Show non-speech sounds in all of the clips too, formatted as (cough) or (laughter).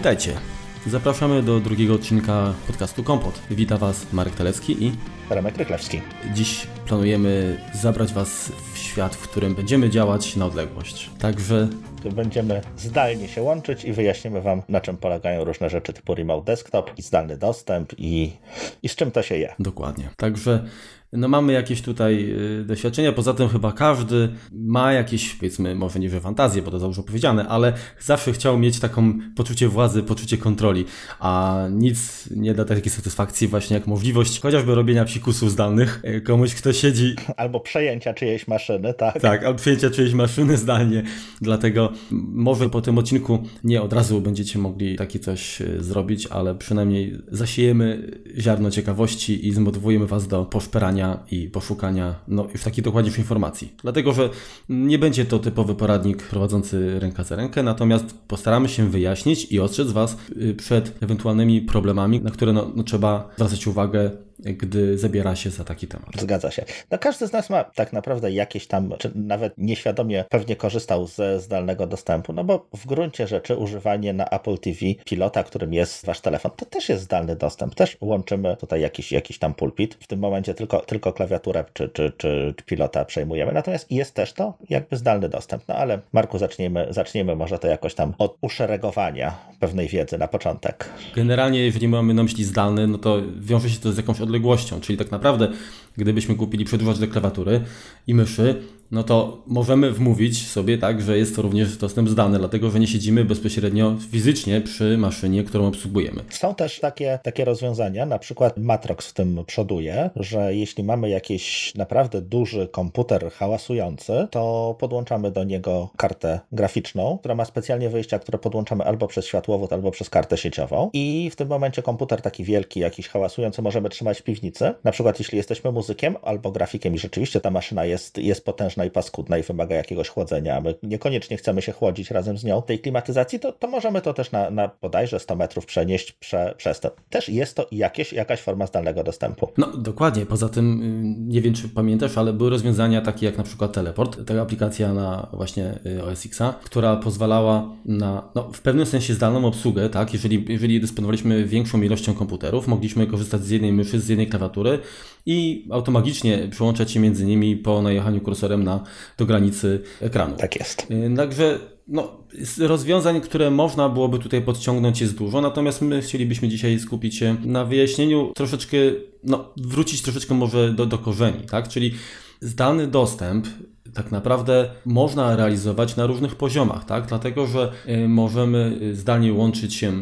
Witajcie. Zapraszamy do drugiego odcinka podcastu Kompot. Wita Was Marek Telecki i Remek Ryklewski. Dziś planujemy zabrać Was w świat, w którym będziemy działać na odległość. Także będziemy zdalnie się łączyć i wyjaśnimy Wam, na czym polegają różne rzeczy typu remote desktop i zdalny dostęp i, i z czym to się je. Dokładnie. Także no mamy jakieś tutaj y, doświadczenia, poza tym chyba każdy ma jakieś, powiedzmy, może nie że fantazję, bo to za dużo powiedziane, ale zawsze chciał mieć taką poczucie władzy, poczucie kontroli, a nic nie da takiej satysfakcji właśnie jak możliwość chociażby robienia psikusów zdalnych, y, komuś kto siedzi... (laughs) Albo przejęcia czyjejś maszyny, tak? Tak, albo przejęcia czyjejś maszyny zdalnie, dlatego może po tym odcinku nie od razu będziecie mogli takie coś y, zrobić, ale przynajmniej zasiejemy ziarno ciekawości i zmotywujemy Was do poszperania i poszukania no, już takich dokładniejszych informacji. Dlatego, że nie będzie to typowy poradnik prowadzący ręka za rękę, natomiast postaramy się wyjaśnić i ostrzec Was y, przed ewentualnymi problemami, na które no, no, trzeba zwracać uwagę gdy zabiera się za taki temat. Zgadza się. No każdy z nas ma tak naprawdę jakieś tam, czy nawet nieświadomie pewnie korzystał ze zdalnego dostępu, no bo w gruncie rzeczy używanie na Apple TV pilota, którym jest wasz telefon, to też jest zdalny dostęp. Też łączymy tutaj jakiś, jakiś tam pulpit. W tym momencie tylko, tylko klawiaturę czy, czy, czy, pilota przejmujemy. Natomiast jest też to jakby zdalny dostęp. No ale Marku, zaczniemy, zaczniemy może to jakoś tam od uszeregowania pewnej wiedzy na początek. Generalnie, jeżeli mamy na myśli zdalny, no to wiąże się to z jakąś odległością, czyli tak naprawdę gdybyśmy kupili przedłużacz do i myszy, no to możemy wmówić sobie tak, że jest to również dostęp zdalny, dlatego że nie siedzimy bezpośrednio fizycznie przy maszynie, którą obsługujemy. Są też takie, takie rozwiązania, na przykład Matrox w tym przoduje, że jeśli mamy jakiś naprawdę duży komputer hałasujący, to podłączamy do niego kartę graficzną, która ma specjalnie wyjścia, które podłączamy albo przez światłowód, albo przez kartę sieciową i w tym momencie komputer taki wielki, jakiś hałasujący możemy trzymać w piwnicy. Na przykład jeśli jesteśmy muzykiem albo grafikiem i rzeczywiście ta maszyna jest, jest potężna i paskudna i wymaga jakiegoś chłodzenia, a my niekoniecznie chcemy się chłodzić razem z nią tej klimatyzacji, to, to możemy to też na, na bodajże 100 metrów przenieść prze, przez to. Też jest to jakieś, jakaś forma zdalnego dostępu. No dokładnie, poza tym y, nie wiem czy pamiętasz, ale były rozwiązania takie jak na przykład Teleport, taka aplikacja na właśnie y, OS Xa, która pozwalała na no, w pewnym sensie zdalną obsługę, tak, jeżeli, jeżeli dysponowaliśmy większą ilością komputerów, mogliśmy korzystać z jednej myszy, z jednej klawiatury i automagicznie przyłączać się między nimi po najechaniu kursorem na, do granicy ekranu. Tak jest. Y, także no, rozwiązań, które można byłoby tutaj podciągnąć jest dużo, natomiast my chcielibyśmy dzisiaj skupić się na wyjaśnieniu troszeczkę, no, wrócić troszeczkę może do, do korzeni, tak? Czyli zdalny dostęp tak naprawdę można realizować na różnych poziomach, tak? Dlatego, że y, możemy zdalnie łączyć się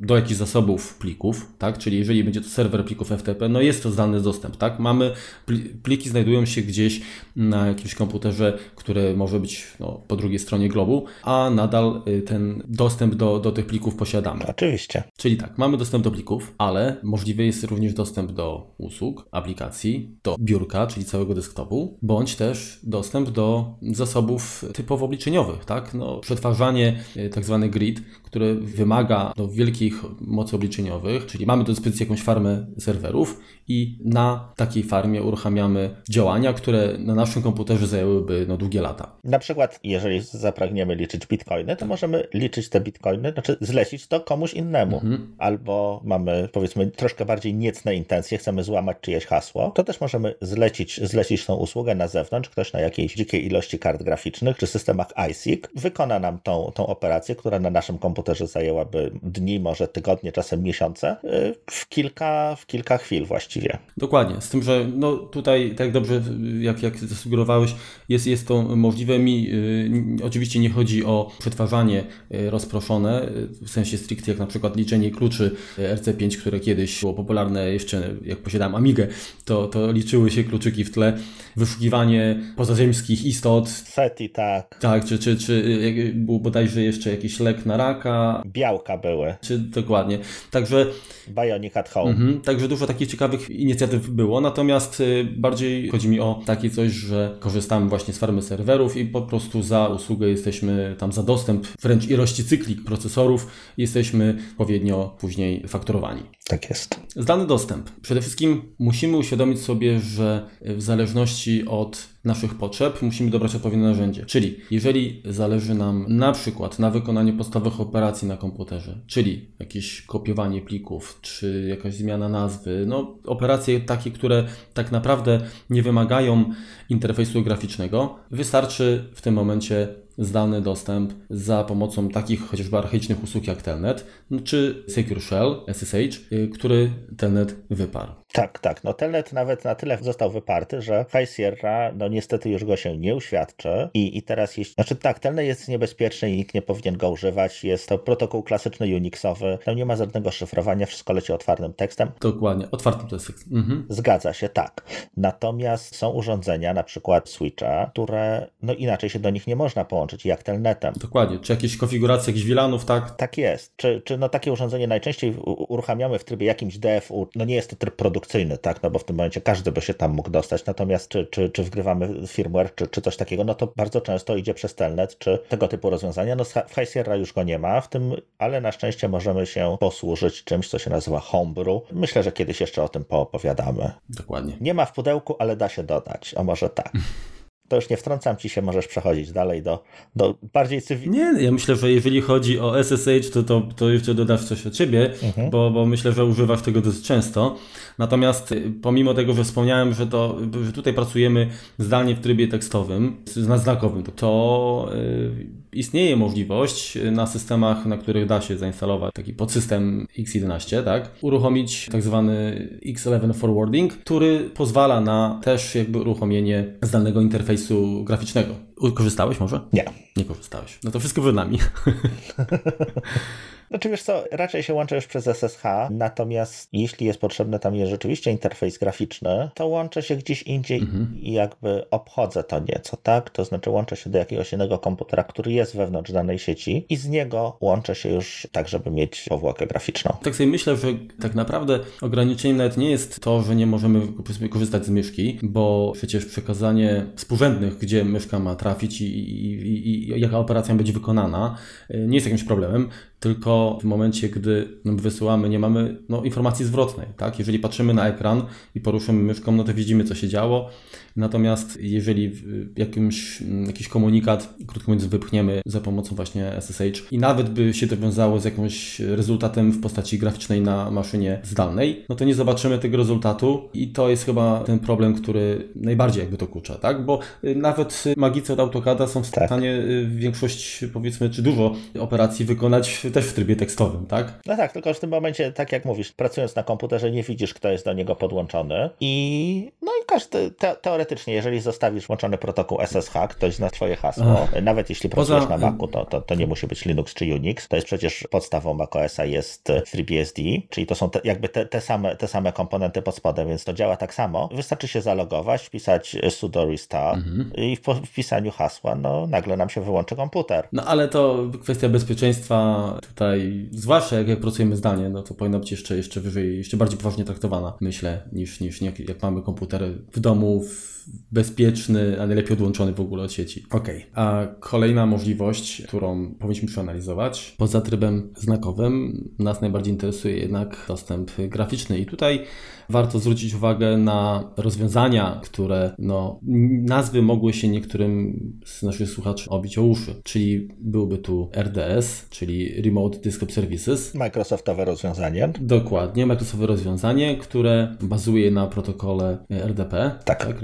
do jakichś zasobów plików, tak? Czyli jeżeli będzie to serwer plików FTP, no jest to zdalny dostęp, tak? Mamy pliki znajdują się gdzieś na jakimś komputerze, który może być no, po drugiej stronie globu, a nadal y, ten dostęp do, do tych plików posiadamy. Oczywiście. Czyli tak, mamy dostęp do plików, ale możliwy jest również dostęp do usług, aplikacji, do biurka, czyli całego desktopu, bądź też dostęp do zasobów typowo obliczeniowych, tak? No, przetwarzanie, y, tak zwany grid, które wymaga no, wielkich mocy obliczeniowych, czyli mamy do dyspozycji jakąś farmę serwerów i na takiej farmie uruchamiamy działania, które na naszym komputerze zajęłyby no, długie lata. Na przykład, jeżeli zapragniemy liczyć bitcoiny, to możemy liczyć te bitcoiny, znaczy zlecić to komuś innemu. Mhm. Albo mamy, powiedzmy, troszkę bardziej niecne intencje, chcemy złamać czyjeś hasło, to też możemy zlecić, zlecić tą usługę na zewnątrz. Ktoś na jakiejś dzikiej ilości kart graficznych czy systemach ISIC wykona nam tą, tą operację, która na naszym komputerze zajęłaby dni, może tygodnie, czasem miesiące, y, w kilka, w kilka chwil właściwie. Dokładnie, z tym, że no tutaj tak dobrze jak, jak zasugerowałeś, jest, jest to możliwe. Mi y, oczywiście nie chodzi o przetwarzanie y, rozproszone, y, w sensie stricte jak na przykład liczenie kluczy y, RC5, które kiedyś było popularne jeszcze jak posiadałem Amigę, to, to liczyły się kluczyki w tle, wyszukiwanie pozaziemskich istot. SETI, tak. Tak, czy, czy, czy y, był bodajże jeszcze jakiś lek na raka. Białka były. Czy dokładnie. Także... Bionic at home. Mhm, także dużo takich ciekawych inicjatyw było, natomiast y, bardziej chodzi mi o takie coś, że korzystamy właśnie z farmy serwerów i po prostu za usługę jesteśmy tam za dostęp, wręcz ilości cykli procesorów jesteśmy odpowiednio później fakturowani. Tak jest. Dostęp. Przede wszystkim musimy uświadomić sobie, że w zależności od naszych potrzeb musimy dobrać odpowiednie narzędzie. Czyli jeżeli zależy nam na przykład na wykonaniu podstawowych operacji na komputerze, czyli jakieś kopiowanie plików, czy jakaś zmiana nazwy, no operacje takie, które tak naprawdę nie wymagają interfejsu graficznego, wystarczy w tym momencie zdalny dostęp za pomocą takich chociażby archaicznych usług jak Telnet, czy Secure Shell, SSH, y, który Telnet wyparł. Tak, tak. No Telnet nawet na tyle został wyparty, że High Sierra no niestety już go się nie uświadczy i, i teraz jeśli... Znaczy tak, Telnet jest niebezpieczny i nikt nie powinien go używać. Jest to protokół klasyczny Unixowy. Tam nie ma żadnego szyfrowania, wszystko leci otwartym tekstem. Dokładnie, otwartym tekstem. Mhm. Zgadza się, tak. Natomiast są urządzenia, na przykład Switcha, które no inaczej się do nich nie można połączyć, jak Telnetem. Dokładnie. Czy jakieś konfiguracje jakichś VLANów, tak? Tak jest. Czy, czy no takie urządzenie najczęściej uruchamiamy w trybie jakimś DFU, no nie jest to tryb produkcyjny, produkcyjny, tak? No bo w tym momencie każdy by się tam mógł dostać. Natomiast czy, czy, czy wgrywamy firmware, czy, czy coś takiego, no to bardzo często idzie przez telnet, czy tego typu rozwiązania. No w High Sierra już go nie ma, w tym, ale na szczęście możemy się posłużyć czymś, co się nazywa Homebrew. Myślę, że kiedyś jeszcze o tym poopowiadamy. Dokładnie. Nie ma w pudełku, ale da się dodać. A może tak. (laughs) to już nie wtrącam ci się, możesz przechodzić dalej do, do bardziej cywilnego. Nie, ja myślę, że jeżeli chodzi o SSH, to, to, to jeszcze dodasz coś o ciebie, mhm. bo, bo myślę, że używasz tego dość często. Natomiast y, pomimo tego, że wspomniałem, że, to, że tutaj pracujemy zdalnie w trybie tekstowym, znakowym, to, to yy, istnieje możliwość na systemach, na których da się zainstalować taki podsystem X11, tak, uruchomić tak zwany X11 forwarding, który pozwala na też jakby uruchomienie zdalnego interfejsu graficznego. Korzystałeś może? Nie. Nie korzystałeś. No to wszystko przed nami. (laughs) Znaczy wiesz co, raczej się łączę już przez SSH, natomiast jeśli jest potrzebny tam jest rzeczywiście interfejs graficzny, to łączę się gdzieś indziej mhm. i jakby obchodzę to nieco, tak? To znaczy łączę się do jakiegoś innego komputera, który jest wewnątrz danej sieci i z niego łączę się już tak, żeby mieć powłokę graficzną. Tak sobie myślę, że tak naprawdę ograniczeniem nawet nie jest to, że nie możemy korzystać z myszki, bo przecież przekazanie współrzędnych, gdzie myszka ma trafić i, i, i, i jaka operacja będzie wykonana, nie jest jakimś problemem tylko w momencie, gdy wysyłamy, nie mamy no, informacji zwrotnej. Tak? Jeżeli patrzymy na ekran i poruszymy myszką, no to widzimy, co się działo. Natomiast jeżeli jakimś, jakiś komunikat, krótko mówiąc, wypchniemy za pomocą właśnie SSH i nawet by się to wiązało z jakimś rezultatem w postaci graficznej na maszynie zdalnej, no to nie zobaczymy tego rezultatu i to jest chyba ten problem, który najbardziej jakby to kucza, tak? Bo y, nawet magicy od AutoCADa są w tak. stanie tak. większość, powiedzmy, czy dużo operacji wykonać też w trybie tekstowym, tak? No tak, tylko w tym momencie, tak jak mówisz, pracując na komputerze nie widzisz, kto jest do niego podłączony i no i każdy, te, teoretycznie, jeżeli zostawisz włączony protokół SSH, ktoś zna twoje hasło, Ach. nawet jeśli pracujesz Poza... na Macu, to, to, to nie musi być Linux czy Unix, to jest przecież podstawą macOSa jest FreeBSD, czyli to są te, jakby te, te, same, te same komponenty pod spodem, więc to działa tak samo. Wystarczy się zalogować, wpisać sudo restart mhm. i w wpisaniu hasła, no nagle nam się wyłączy komputer. No ale to kwestia bezpieczeństwa tutaj, zwłaszcza jak, jak pracujemy zdalnie, no to powinna być jeszcze, jeszcze wyżej, jeszcze bardziej poważnie traktowana, myślę, niż, niż jak, jak mamy komputery w domu, w bezpieczny, a najlepiej odłączony w ogóle od sieci. Ok. A kolejna możliwość, którą powinniśmy przeanalizować, poza trybem znakowym, nas najbardziej interesuje jednak dostęp graficzny. I tutaj warto zwrócić uwagę na rozwiązania, które no, nazwy mogły się niektórym z naszych słuchaczy obić o uszy. Czyli byłby tu RDS, czyli Remote Desktop Services. Microsoftowe rozwiązanie. Dokładnie, Microsoftowe rozwiązanie, które bazuje na protokole RDP. Tak. tak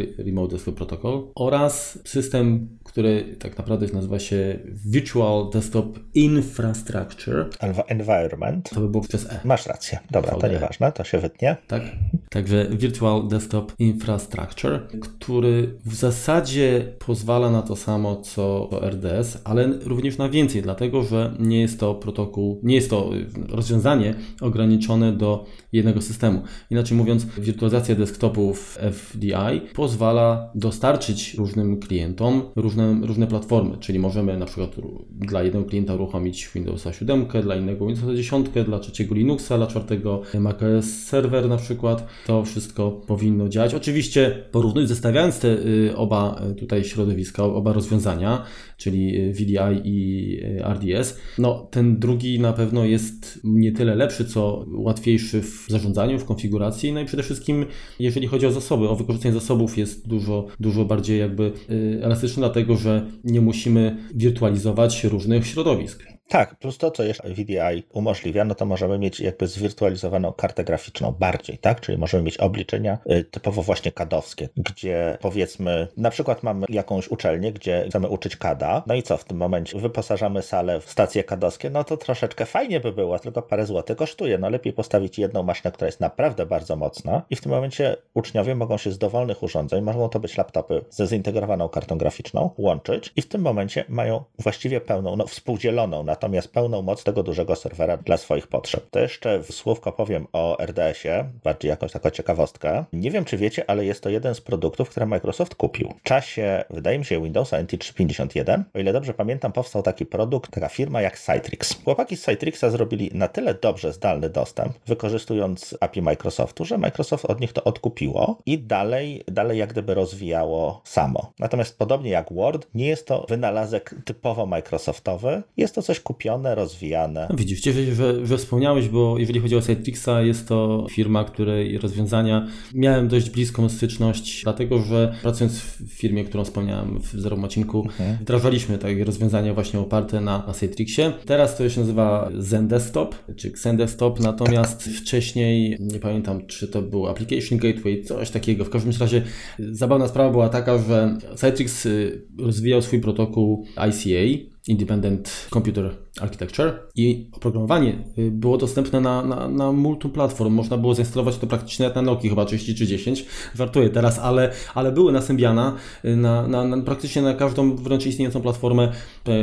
Desktop Protocol oraz system, który tak naprawdę nazywa się Virtual Desktop Infrastructure. Environment. To by było przez E. Masz rację. Dobra, VDE. to nieważne, to się wytnie. Tak. Także Virtual Desktop Infrastructure, który w zasadzie pozwala na to samo co RDS, ale również na więcej, dlatego że nie jest to protokół, nie jest to rozwiązanie ograniczone do jednego systemu. Inaczej mówiąc, wirtualizacja desktopów FDI pozwala dostarczyć różnym klientom różne, różne platformy, czyli możemy na przykład dla jednego klienta uruchomić Windowsa 7, dla innego Windowsa 10, dla trzeciego Linuxa, dla czwartego macOS Server na przykład. To wszystko powinno działać. Oczywiście porównując, zestawiając te y, oba y, tutaj środowiska, oba rozwiązania, czyli y, VDI i RDS, no ten drugi na pewno jest nie tyle lepszy, co łatwiejszy w zarządzaniu, w konfiguracji, no i przede wszystkim jeżeli chodzi o zasoby, o wykorzystanie zasobów jest dużo, dużo bardziej jakby elastyczny, dlatego że nie musimy wirtualizować różnych środowisk. Tak, plus to, co jeszcze VDI umożliwia, no to możemy mieć jakby zwirtualizowaną kartę graficzną bardziej, tak? Czyli możemy mieć obliczenia y, typowo właśnie kadowskie, gdzie powiedzmy, na przykład mamy jakąś uczelnię, gdzie chcemy uczyć kada, no i co w tym momencie? Wyposażamy salę w stacje kadowskie, no to troszeczkę fajnie by było, tylko parę złotych kosztuje. No lepiej postawić jedną maszynę, która jest naprawdę bardzo mocna i w tym momencie uczniowie mogą się z dowolnych urządzeń, mogą to być laptopy ze zintegrowaną kartą graficzną, łączyć i w tym momencie mają właściwie pełną, no współdzieloną na natomiast pełną moc tego dużego serwera dla swoich potrzeb. To jeszcze w słówko powiem o RDS-ie, bardziej jakąś taką ciekawostkę. Nie wiem, czy wiecie, ale jest to jeden z produktów, które Microsoft kupił. W czasie, wydaje mi się, Windowsa NT 351, o ile dobrze pamiętam, powstał taki produkt, taka firma jak Citrix. Chłopaki z Citrixa zrobili na tyle dobrze zdalny dostęp, wykorzystując API Microsoftu, że Microsoft od nich to odkupiło i dalej, dalej jak gdyby rozwijało samo. Natomiast podobnie jak Word, nie jest to wynalazek typowo Microsoftowy, jest to coś kupione, rozwijane. No widzisz, cieszę że, że wspomniałeś, bo jeżeli chodzi o Citrixa, jest to firma, której rozwiązania miałem dość bliską styczność, dlatego że pracując w firmie, którą wspomniałem w Zero Macinku, mhm. wdrażaliśmy takie rozwiązania właśnie oparte na, na Citrixie. Teraz to się nazywa Zen Desktop, czy Xen Desktop, natomiast wcześniej, nie pamiętam, czy to był Application Gateway, coś takiego. W każdym razie zabawna sprawa była taka, że Citrix y, rozwijał swój protokół ICA, Independent Computer Architecture i oprogramowanie y, było dostępne na, na, na multum platform. Można było zainstalować to praktycznie na Nokia chyba 30 czy 10. Żartuję teraz, ale, ale były na Symbiana y, na, na, na, praktycznie na każdą wręcz istniejącą platformę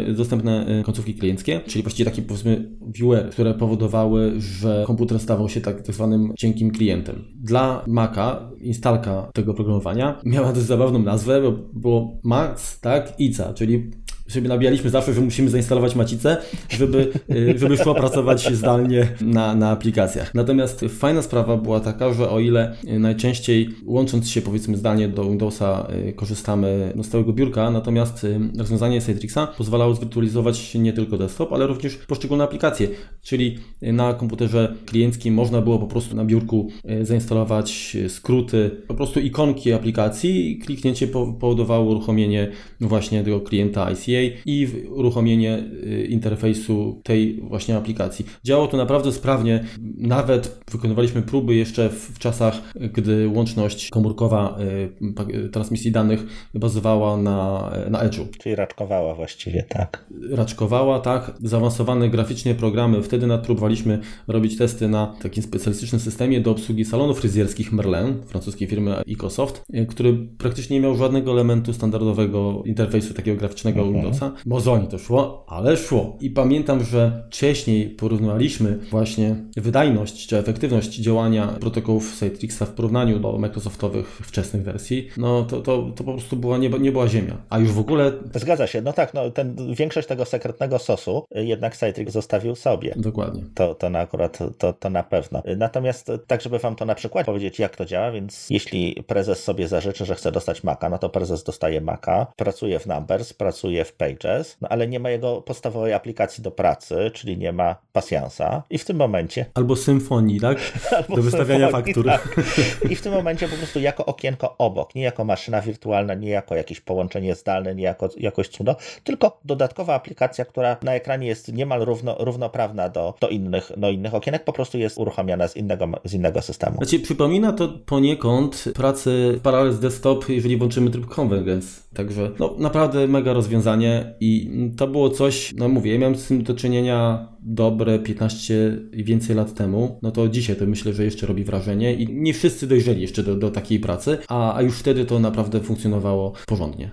y, dostępne końcówki klienckie, czyli właściwie takie powiedzmy viewer, które powodowały, że komputer stawał się tak, tak zwanym cienkim klientem. Dla Maca instalka tego oprogramowania miała dość zabawną nazwę, bo było Max, tak, ICA, czyli sobie nabijaliśmy zawsze, że musimy zainstalować macicę, żeby, y, żeby szło pracować zdalnie na, na aplikacjach. Natomiast fajna sprawa była taka, że o ile najczęściej łącząc się powiedzmy zdalnie do Windowsa y, korzystamy no, z całego biurka, natomiast y, rozwiązanie Citrixa pozwalało zwirtualizować nie tylko desktop, ale również poszczególne aplikacje, czyli na komputerze klienckim można było po prostu na biurku zainstalować skróty, po prostu ikonki aplikacji i kliknięcie powodowało uruchomienie właśnie tego klienta ICA i uruchomienie y, interfejsu tej właśnie aplikacji. Działało to naprawdę sprawnie, nawet wykonywaliśmy próby jeszcze w czasach, gdy łączność komórkowa y, transmisji danych bazowała na, na Edge'u. Czyli raczkowała właściwie, tak? Raczkowała, tak. Zaawansowane graficznie programy. Wtedy próbowaliśmy robić testy na takim specjalistycznym systemie do obsługi salonów fryzjerskich Merlin, francuskiej firmy Ecosoft, y, który praktycznie nie miał żadnego elementu standardowego interfejsu takiego graficznego mhm. Windowsa. Mozoni to szło, ale szło. I pamiętam, że wcześniej porównywaliśmy właśnie wydajność czy efektywność działania protokołów Citrixa w porównaniu do Microsoftowych wczesnych wersji. No to, to, to po prostu była, nie, nie była ziemia. A już w ogóle... Zgadza się. No tak, no ten, większość tego sekretnego sosu jednak Citrix zostawił sobie. Dokładnie. To, to na akurat, to, to na pewno. Natomiast tak, żeby wam to na przykład powiedzieć, jak to działa, więc jeśli prezes sobie zażyczy, że chce dostać Maca, no to prezes dostaje Maca, pracuje w Numbers, pracuje w Pages, no ale nie ma jego podstawowej aplikacji do pracy, czyli nie ma pasjansa i w tym momencie... Albo symfonii, tak? (laughs) Albo do wystawiania faktur. Tak. I w tym momencie po prostu jako okienko obok, nie jako maszyna wirtualna, nie jako jakieś połączenie zdalne, nie jako jakoś cudo, tylko dodatkowa aplikacja, która na ekranie jest niemal równo, równoprawna do, do innych, no, innych okienek, po prostu jest uruchamiana z innego, z innego systemu. Znaczy, przypomina to poniekąd pracę w Parallels Desktop, jeżeli włączymy tryb Convergence. Także no, naprawdę mega rozwiązanie i to było coś, no mówię, ja miałem z tym do czynienia dobre 15 i więcej lat temu, no to dzisiaj to myślę, że jeszcze robi wrażenie i nie wszyscy dojrzeli jeszcze do, do takiej pracy, a, a już wtedy to naprawdę funkcjonowało porządnie.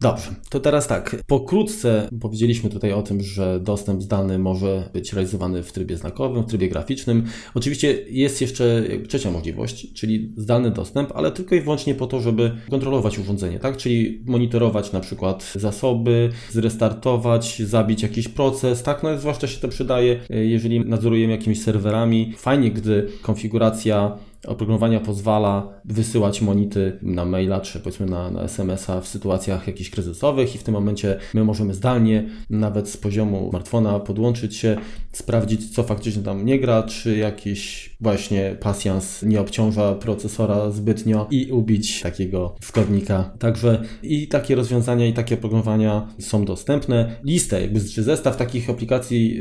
Dobrze, to teraz tak. Pokrótce powiedzieliśmy tutaj o tym, że dostęp zdalny może być realizowany w trybie znakowym, w trybie graficznym. Oczywiście jest jeszcze trzecia możliwość, czyli zdalny dostęp, ale tylko i wyłącznie po to, żeby kontrolować urządzenie, tak? Czyli monitorować na przykład zasoby, zrestartować, zabić jakiś proces, tak? No zwłaszcza się to przydaje, jeżeli nadzorujemy jakimiś serwerami. Fajnie, gdy konfiguracja oprogramowania pozwala wysyłać monity na maila czy powiedzmy na, na SMS-a w sytuacjach jakichś kryzysowych i w tym momencie my możemy zdalnie nawet z poziomu smartfona podłączyć się, sprawdzić co faktycznie tam nie gra, czy jakiś właśnie pasjans nie obciąża procesora zbytnio i ubić takiego szkodnika. Także i takie rozwiązania i takie oprogramowania są dostępne. Listę, jakby czy zestaw takich aplikacji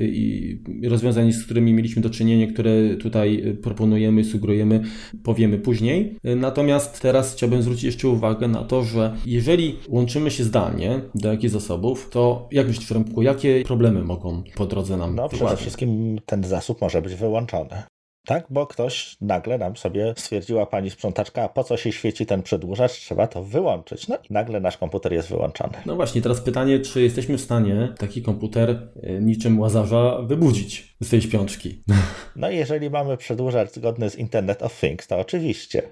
i rozwiązań, z którymi mieliśmy do czynienia, które tutaj proponujemy, sugerujemy, powiemy później. Natomiast teraz chciałbym zwrócić jeszcze uwagę na to, że jeżeli łączymy się zdalnie do jakichś zasobów, to jak myślisz, Przemku, jakie problemy mogą po drodze nam No przede wszystkim ten zasób może być wyłączony. Tak, bo ktoś nagle nam sobie stwierdziła pani sprzątaczka, po co się świeci ten przedłużacz, trzeba to wyłączyć. No i nagle nasz komputer jest wyłączony. No właśnie, teraz pytanie, czy jesteśmy w stanie taki komputer niczym łazarza wybudzić z tej śpiączki? No jeżeli mamy przedłużacz zgodny z Internet of Things, to oczywiście. (laughs)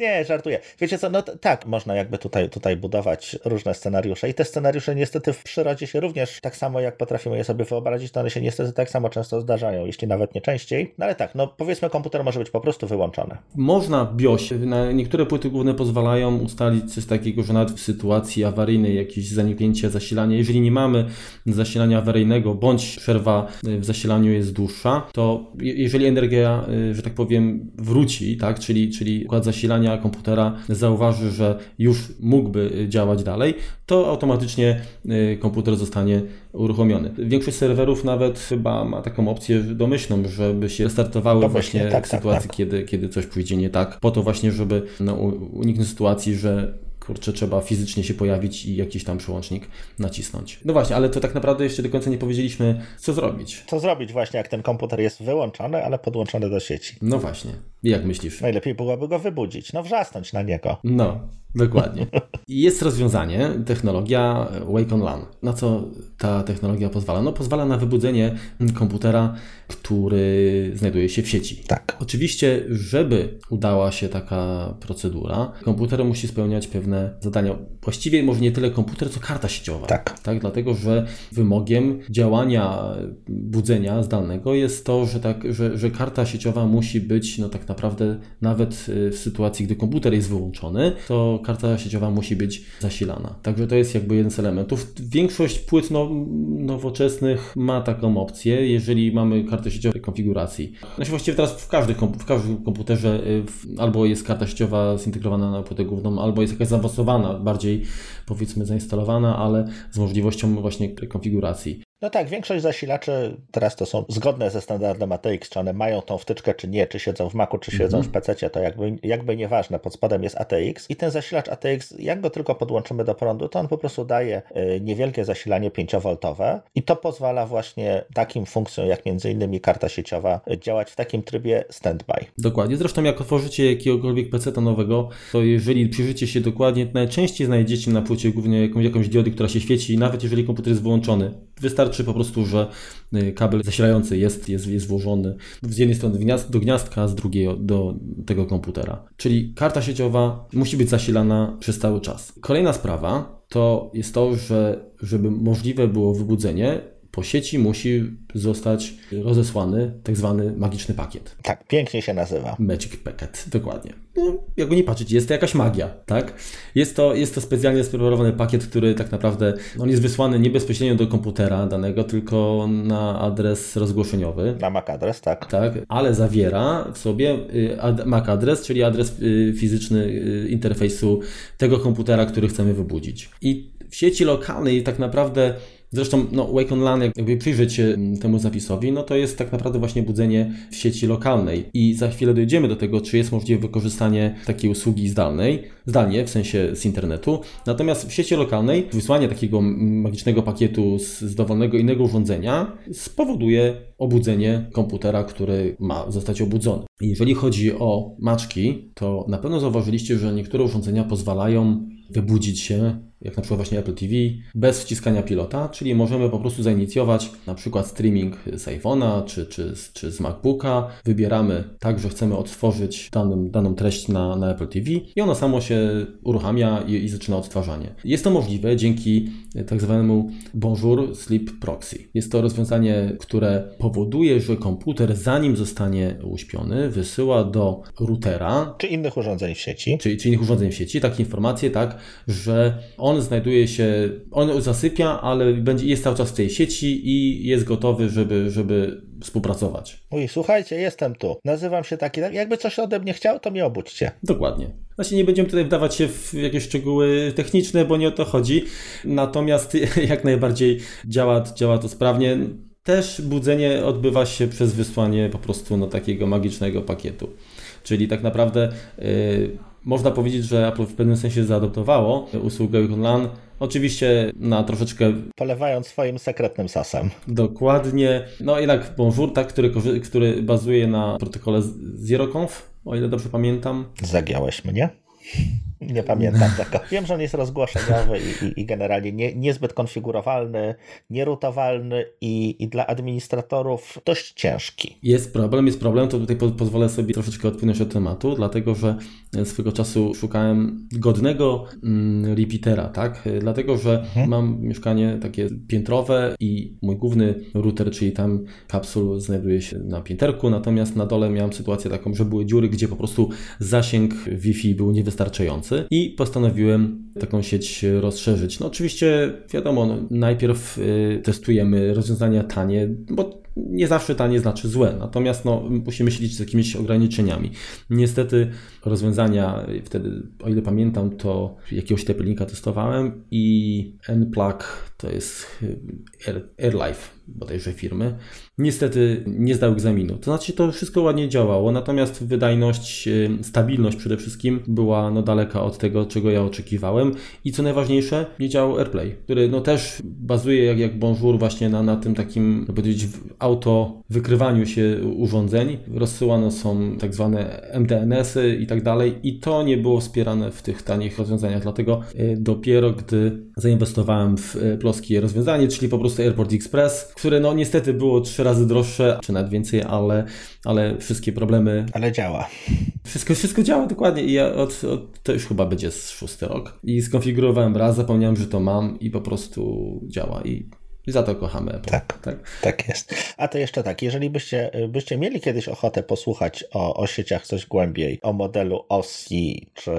Nie, żartuję. Wiecie co, no tak, można jakby tutaj, tutaj budować różne scenariusze i te scenariusze niestety w przyrodzie się również tak samo jak potrafimy je sobie wyobrazić, to one się niestety tak samo często zdarzają, jeśli nawet nie częściej. No ale tak, no powiedzmy komputer może być po prostu wyłączony. Można w BIOSie, na niektóre płyty główne pozwalają ustalić coś takiego, że nawet w sytuacji awaryjnej jakieś zaniknięcie zasilania, jeżeli nie mamy zasilania awaryjnego, bądź przerwa w zasilaniu jest dłuższa, to jeżeli energia, że tak powiem, wróci, tak, czyli, czyli układ zasilania komputera zauważy, że już mógłby działać dalej, to automatycznie komputer zostanie uruchomiony. Większość serwerów nawet chyba ma taką opcję domyślną, żeby się restartowały Domyślnie, właśnie tak, w tak, sytuacji, tak. Kiedy, kiedy coś pójdzie nie tak, po to właśnie, żeby no, uniknąć sytuacji, że kurczę, trzeba fizycznie się pojawić i jakiś tam przełącznik nacisnąć. No właśnie, ale to tak naprawdę jeszcze do końca nie powiedzieliśmy, co zrobić. Co zrobić właśnie, jak ten komputer jest wyłączony, ale podłączony do sieci. No właśnie. Jak myślisz? Najlepiej byłoby go wybudzić, no wrzasnąć na niego. No, dokładnie. (laughs) Jest rozwiązanie, technologia Wake on LAN. Na co ta technologia pozwala? No pozwala na wybudzenie komputera, który znajduje się w sieci. Tak. Oczywiście, żeby udała się taka procedura, komputer musi spełniać pewne zadania. Właściwie może nie tyle komputer, co karta sieciowa. Tak. tak. Dlatego, że wymogiem działania budzenia zdalnego jest to, że, tak, że, że karta sieciowa musi być no tak naprawdę naprawdę nawet y, w sytuacji, gdy komputer jest wyłączony, to karta sieciowa musi być zasilana. Także to jest jakby jeden z elementów. Większość płyt no, nowoczesnych ma taką opcję, jeżeli mamy kartę sieciową konfiguracji. Znaczy właściwie teraz w, każdy, w każdym komputerze y, albo jest karta sieciowa zintegrowana na płytę główną, albo jest jakaś zaawansowana, bardziej powiedzmy zainstalowana, ale z możliwością właśnie konfiguracji. No tak, większość zasilaczy teraz to są zgodne ze standardem ATX, czy one mają tą wtyczkę, czy nie, czy siedzą w Macu, czy siedzą w PC, to jakby, jakby nieważne, pod spodem jest ATX i ten zasilacz ATX, jak go tylko podłączymy do prądu, to on po prostu daje y, niewielkie zasilanie 5V i to pozwala właśnie takim funkcjom, jak między innymi karta sieciowa, y, działać w takim trybie standby. Dokładnie, zresztą jak otworzycie jakiegokolwiek PC nowego, to jeżeli przyjrzycie się dokładnie, najczęściej znajdziecie na płycie głównie jakąś, jakąś diodę, która się świeci, nawet jeżeli komputer jest wyłączony. Wystarczy po prostu, że y, kabel zasilający jest, jest, jest włożony z jednej strony do gniazdka, a z drugiej do tego komputera. Czyli karta sieciowa musi być zasilana przez cały czas. Kolejna sprawa to jest to, że żeby możliwe było wybudzenie, po sieci musi zostać rozesłany tak zwany magiczny pakiet. Tak, pięknie się nazywa. Magic Packet, dokładnie. No, jak go nie patrzeć, jest to jakaś magia, tak? Jest to, jest to specjalnie spreparowany pakiet, który tak naprawdę on jest wysłany nie bezpośrednio do komputera danego, tylko na adres rozgłoszeniowy. Na MAC adres, tak. Tak, ale zawiera w sobie y, MAC adres, czyli adres y, fizyczny y, interfejsu tego komputera, który chcemy wybudzić. I w sieci lokalnej tak naprawdę Zresztą no, Wake on LAN, jakby przyjrzeć się mm, temu zapisowi, no to jest tak naprawdę właśnie budzenie w sieci lokalnej. I za chwilę dojdziemy do tego, czy jest możliwe wykorzystanie takiej usługi zdalnej, zdalnie, w sensie z internetu. Natomiast w sieci lokalnej wysłanie takiego magicznego pakietu z, z dowolnego innego urządzenia spowoduje obudzenie komputera, który ma zostać obudzony. Jeżeli chodzi o maczki, to na pewno zauważyliście, że niektóre urządzenia pozwalają wybudzić się jak na przykład właśnie Apple TV, bez wciskania pilota, czyli możemy po prostu zainicjować na przykład streaming z iPhone'a czy, czy, czy z MacBooka. Wybieramy tak, że chcemy otworzyć daną, daną treść na, na Apple TV i ono samo się uruchamia i, i zaczyna odtwarzanie. Jest to możliwe dzięki tak zwanemu Bonjour Sleep Proxy. Jest to rozwiązanie, które powoduje, że komputer zanim zostanie uśpiony, wysyła do routera czy innych urządzeń w sieci, czy, czy innych urządzeń w sieci takie informacje, tak, że on znajduje się, on zasypia, ale będzie, jest cały czas w tej sieci i jest gotowy, żeby, żeby współpracować. Mówi, słuchajcie, jestem tu, nazywam się taki, jakby coś ode mnie chciał, to mnie obudźcie. Dokładnie. Właśnie nie będziemy tutaj wdawać się w jakieś szczegóły techniczne, bo nie o to chodzi. Natomiast (laughs) jak najbardziej działa, działa to sprawnie. Też budzenie odbywa się przez wysłanie po prostu no, takiego magicznego pakietu. Czyli tak naprawdę yy, można powiedzieć, że Apple w pewnym sensie zaadoptowało usługę LAN. Oczywiście na troszeczkę. Polewając swoim sekretnym sasem. Dokładnie. No jednak Bonjour, tak, który, który bazuje na protokole ZeroConf, o ile dobrze pamiętam. Zagiałeś mnie? Nie pamiętam (laughs) tego. Wiem, że on jest rozgłoszeniowy i, i, i generalnie nie, niezbyt konfigurowalny, nierutowalny i, i dla administratorów dość ciężki. Jest problem, jest problem, to tutaj po, pozwolę sobie troszeczkę odpłynąć od tematu, dlatego że swego czasu szukałem godnego mm, repeatera, tak? Dlatego, że mhm. mam mieszkanie takie piętrowe i mój główny router, czyli tam kapsul znajduje się na pięterku, natomiast na dole miałem sytuację taką, że były dziury, gdzie po prostu zasięg Wi-Fi był niewystarczający i postanowiłem taką sieć rozszerzyć. No oczywiście wiadomo, no, najpierw y, testujemy rozwiązania tanie, bo nie zawsze tanie znaczy złe, natomiast no, musimy się liczyć z jakimiś ograniczeniami. Niestety rozwiązania, wtedy o ile pamiętam, to jakiegoś tepelnika testowałem i NPlug to jest Air, AirLife bodajże firmy, niestety nie zdał egzaminu. To znaczy to wszystko ładnie działało, natomiast wydajność, y, stabilność przede wszystkim była no daleka od tego, czego ja oczekiwałem i co najważniejsze, nie działał AirPlay, który no też bazuje jak, jak Bonjour właśnie na, na tym takim, powiedzieć, auto wykrywaniu się urządzeń. Rozsyłane są tak zwane MDNS-y i tak dalej i to nie było wspierane w tych tanich rozwiązaniach, dlatego y, dopiero gdy zainwestowałem w y, ploskie rozwiązanie, czyli po prostu Airport Express, które no niestety było trzy razy droższe, czy nawet więcej, ale, ale wszystkie problemy... Ale działa. Wszystko, wszystko działa dokładnie i ja od, od, to już chyba będzie z szósty rok. I skonfigurowałem raz, zapomniałem, że to mam i po prostu działa i i za to kochamy Apple. Tak, tak, tak jest. A to jeszcze tak, jeżeli byście, byście mieli kiedyś ochotę posłuchać o, o sieciach coś głębiej, o modelu OSI, czy,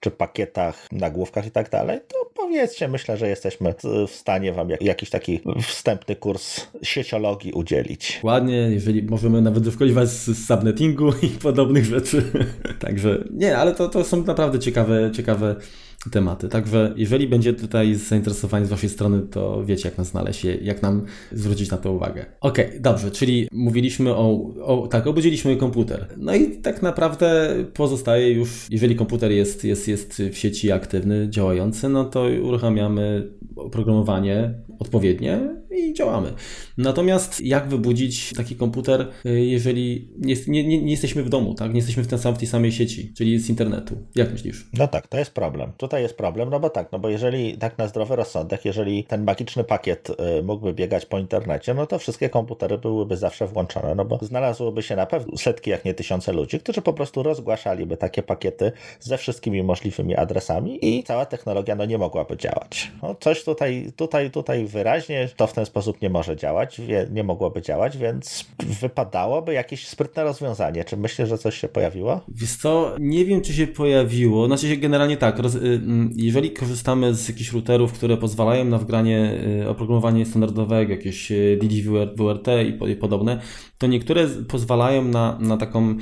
czy pakietach, nagłówkach i tak dalej, to powiedzcie, myślę, że jesteśmy w stanie wam jakiś taki wstępny kurs sieciologii udzielić. Ładnie, jeżeli możemy nawet doszkoliwać z, z subnettingu i podobnych rzeczy. (laughs) Także nie, ale to, to są naprawdę ciekawe, ciekawe tematy. Także jeżeli będzie tutaj zainteresowanie z Waszej strony, to wiecie, jak nas znaleźć, jak nam zwrócić na to uwagę. Ok, dobrze, czyli mówiliśmy o, o, tak, obudziliśmy komputer. No i tak naprawdę pozostaje już, jeżeli komputer jest, jest, jest w sieci aktywny, działający, no to uruchamiamy oprogramowanie odpowiednie i działamy. Natomiast jak wybudzić taki komputer, y, jeżeli nie, nie, nie, jesteśmy w domu, tak? Nie jesteśmy w, ten sam, w tej samej sieci, czyli z internetu. Jak myślisz? No tak, to jest problem. Tutaj jest problem, no bo tak, no bo jeżeli tak na zdrowy rozsądek, jeżeli ten magiczny pakiet y, mógłby biegać po internecie, no to wszystkie komputery byłyby zawsze włączone, no bo znalazłyby się na pewno setki, jak nie tysiące ludzi, którzy po prostu rozgłaszaliby takie pakiety ze wszystkimi możliwymi adresami i cała technologia no nie mogłaby działać. No coś tutaj, tutaj, tutaj wyraźnie to w ten sposób nie może działać, nie mogłoby działać, więc wypadałoby jakieś sprytne rozwiązanie. Czy myślisz, że coś się pojawiło? Wiesz co, nie wiem, czy się pojawiło. Znaczy się generalnie tak, roz, y, mm, jeżeli korzystamy z jakichś routerów, które pozwalają na wgranie y, oprogramowania standardowego, jakieś y, DDWRT i podobne, to niektóre pozwalają na, na taką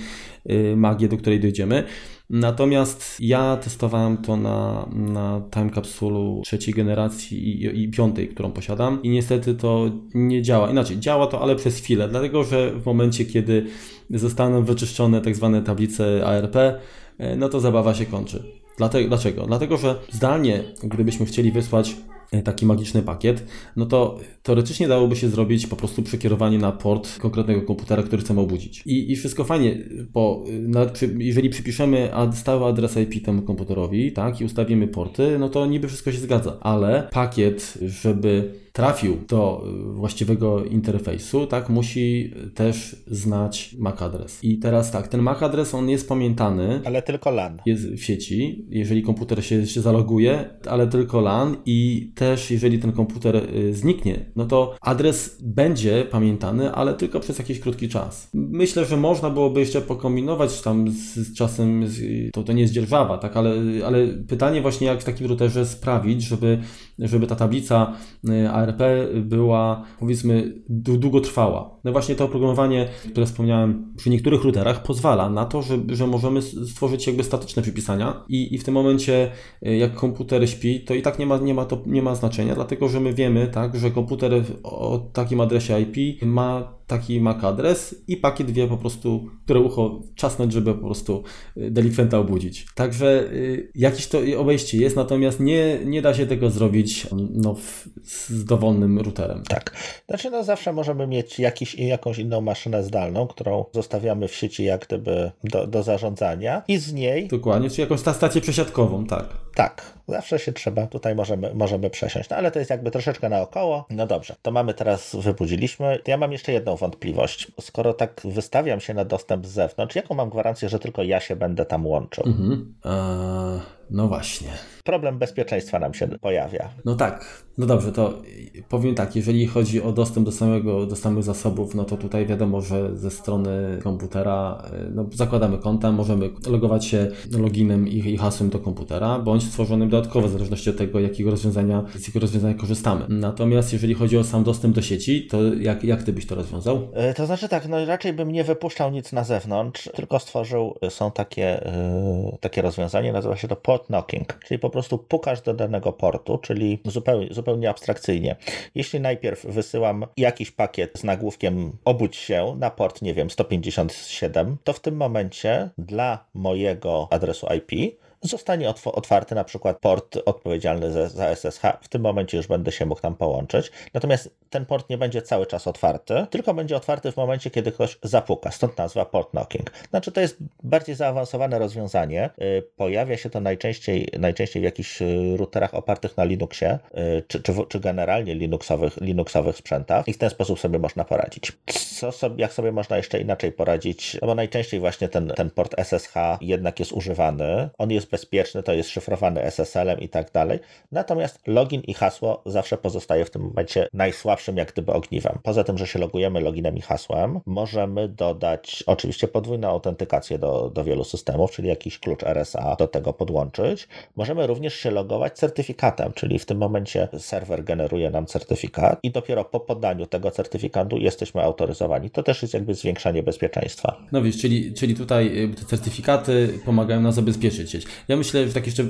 magię, do której dojdziemy. Natomiast ja testowałem to na, na time capsulu trzeciej generacji i, i piątej, którą posiadam i niestety to nie działa. Inaczej, działa to, ale przez chwilę, dlatego że w momencie, kiedy zostaną wyczyszczone tak zwane tablice ARP, e, no to zabawa się kończy. Dlatego, dlaczego? Dlatego, że zdalnie, gdybyśmy chcieli wysłać taki magiczny pakiet, no to teoretycznie dałoby się zrobić po prostu przekierowanie na port konkretnego komputera, który chcemy obudzić. I, i wszystko fajnie, bo na, jeżeli przypiszemy ad, stały adres IP temu komputerowi, tak, i ustawimy porty, no to niby wszystko się zgadza, ale pakiet, żeby trafił do y, właściwego interfejsu, tak, musi też znać MAC adres. I teraz tak, ten MAC adres, on jest pamiętany. Ale tylko LAN. Jest w sieci, jeżeli komputer się, się zaloguje, ale tylko LAN i też jeżeli ten komputer y, zniknie, no to adres będzie pamiętany, ale tylko przez jakiś krótki czas. Myślę, że można byłoby jeszcze pokombinować tam z, z czasem, to, to nie jest dzierżawa, tak, ale, ale pytanie właśnie jak w takim routerze sprawić, żeby, żeby ta tablica y, ARP była powiedzmy długotrwała. No właśnie to oprogramowanie, które wspomniałem przy niektórych routerach pozwala na to, że, że możemy stworzyć jakby statyczne przypisania i, i w tym momencie y, jak komputer śpi, to i tak nie ma, nie ma, to, nie ma znaczenia, dlatego że my wiemy, tak, że komputer o takim adresie IP ma taki MAC adres i pakiet wie po prostu, które ucho czasnąć, żeby po prostu y, delikwenta obudzić. Także y, jakieś to obejście jest, natomiast nie, nie da się tego zrobić no, w, z dowolnym routerem. Tak. Znaczy no zawsze możemy mieć jakiś, jakąś inną maszynę zdalną, którą zostawiamy w sieci jak gdyby do, do zarządzania i z niej... Dokładnie, czy jakąś stację przesiadkową, tak. Tak, zawsze się trzeba, tutaj możemy, możemy przesiąść, no ale to jest jakby troszeczkę naokoło. No dobrze, to mamy teraz, wybudziliśmy. Ja mam jeszcze jedną wątpliwość. Skoro tak wystawiam się na dostęp z zewnątrz, jaką mam gwarancję, że tylko ja się będę tam łączył? Mhm. Eee, no właśnie. Problem bezpieczeństwa nam się pojawia. No tak. No dobrze, to powiem tak, jeżeli chodzi o dostęp do samego, do samych zasobów, no to tutaj wiadomo, że ze strony komputera e, no, zakładamy konta, możemy logować się loginem i, i hasłem do komputera, bądź stworzonym dodatkowo, w zależności od tego, jakiego rozwiązania, z jakiego rozwiązania korzystamy. Natomiast jeżeli chodzi o sam dostęp do sieci, to jak, jak ty byś to rozwiązał? E, to znaczy tak, no raczej bym nie wypuszczał nic na zewnątrz, tylko stworzył, e, są takie, takie rozwiązanie, nazywa się to port knocking, czyli po prostu pukasz do danego portu, czyli zupełnie, zupełnie abstrakcyjnie. Jeśli najpierw wysyłam jakiś pakiet z nagłówkiem obudź się na port, nie wiem, 157, to w tym momencie dla mojego adresu IP zostanie otwarty na przykład port odpowiedzialny za, za, SSH. W tym momencie już będę się mógł tam połączyć. Natomiast ten port nie będzie cały czas otwarty, tylko będzie otwarty w momencie, kiedy ktoś zapuka. Stąd nazwa port knocking. Znaczy to jest bardziej zaawansowane rozwiązanie. Y, pojawia się to najczęściej, najczęściej w jakichś y, routerach opartych na Linuxie, y, czy, czy, czy generalnie Linuxowych, Linuxowych sprzętach i w ten sposób sobie można poradzić. Co sobie, jak sobie można jeszcze inaczej poradzić? No bo najczęściej właśnie ten, ten port SSH jednak jest używany. On jest bezpieczny, to jest szyfrowany SSL-em i tak dalej. Natomiast login i hasło zawsze pozostaje w tym momencie najsłabszym jak gdyby ogniwem. Poza tym, że się logujemy loginem i hasłem, możemy dodać oczywiście podwójną autentykację do, do wielu systemów, czyli jakiś klucz RSA do tego podłączyć. Możemy również się logować certyfikatem, czyli w tym momencie serwer generuje nam certyfikat i dopiero po podaniu tego certyfikatu jesteśmy autoryzowani. To też jest jakby zwiększanie bezpieczeństwa. No wiesz, czyli, czyli tutaj y, te certyfikaty pomagają nam zabezpieczyć sieć. Ja myślę, że tak jeszcze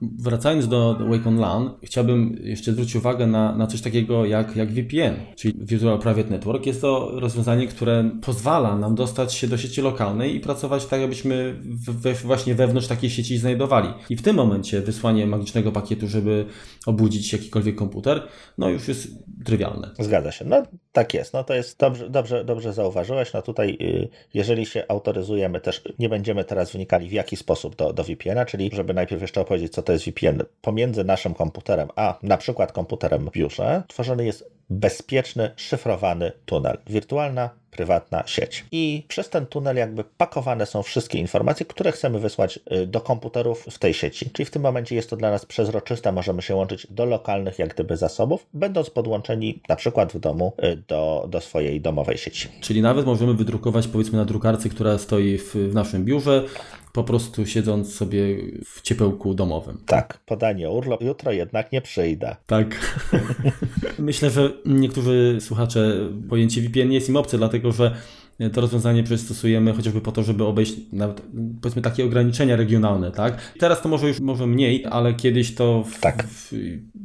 wracając do Wake on LAN, chciałbym jeszcze zwrócić uwagę na, na coś takiego jak, jak VPN, czyli Virtual Private Network. Jest to rozwiązanie, które pozwala nam dostać się do sieci lokalnej i pracować tak, jakbyśmy we, właśnie wewnątrz takiej sieci znajdowali. I w tym momencie wysłanie magicznego pakietu, żeby obudzić jakikolwiek komputer, no już jest trywialne. Zgadza się. No tak jest. No to jest dobrze, dobrze, dobrze zauważyłeś. No tutaj, y, jeżeli się autoryzujemy, też nie będziemy teraz wnikali w jaki sposób do, do VPN-a, czyli żeby najpierw jeszcze opowiedzieć, co to jest VPN. Pomiędzy naszym komputerem, a na przykład komputerem w biurze, tworzony jest bezpieczny, szyfrowany tunel. Wirtualna, prywatna sieć. I przez ten tunel jakby pakowane są wszystkie informacje, które chcemy wysłać y, do komputerów w tej sieci. Czyli w tym momencie jest to dla nas przezroczyste, możemy się łączyć do lokalnych jak gdyby zasobów, będąc podłączeni na przykład w domu y, do, do swojej domowej sieci. Czyli nawet możemy wydrukować powiedzmy na drukarce, która stoi w, w naszym biurze, po prostu siedząc sobie w ciepełku domowym. Tak, podanie urlop, jutro jednak nie przyjdę. Tak. (laughs) Myślę, że niektórzy słuchacze pojęcie VPN nie jest im obce, dlatego że to rozwiązanie przystosujemy chociażby po to, żeby obejść nawet, powiedzmy takie ograniczenia regionalne, tak? Teraz to może już może mniej, ale kiedyś to w, tak. w,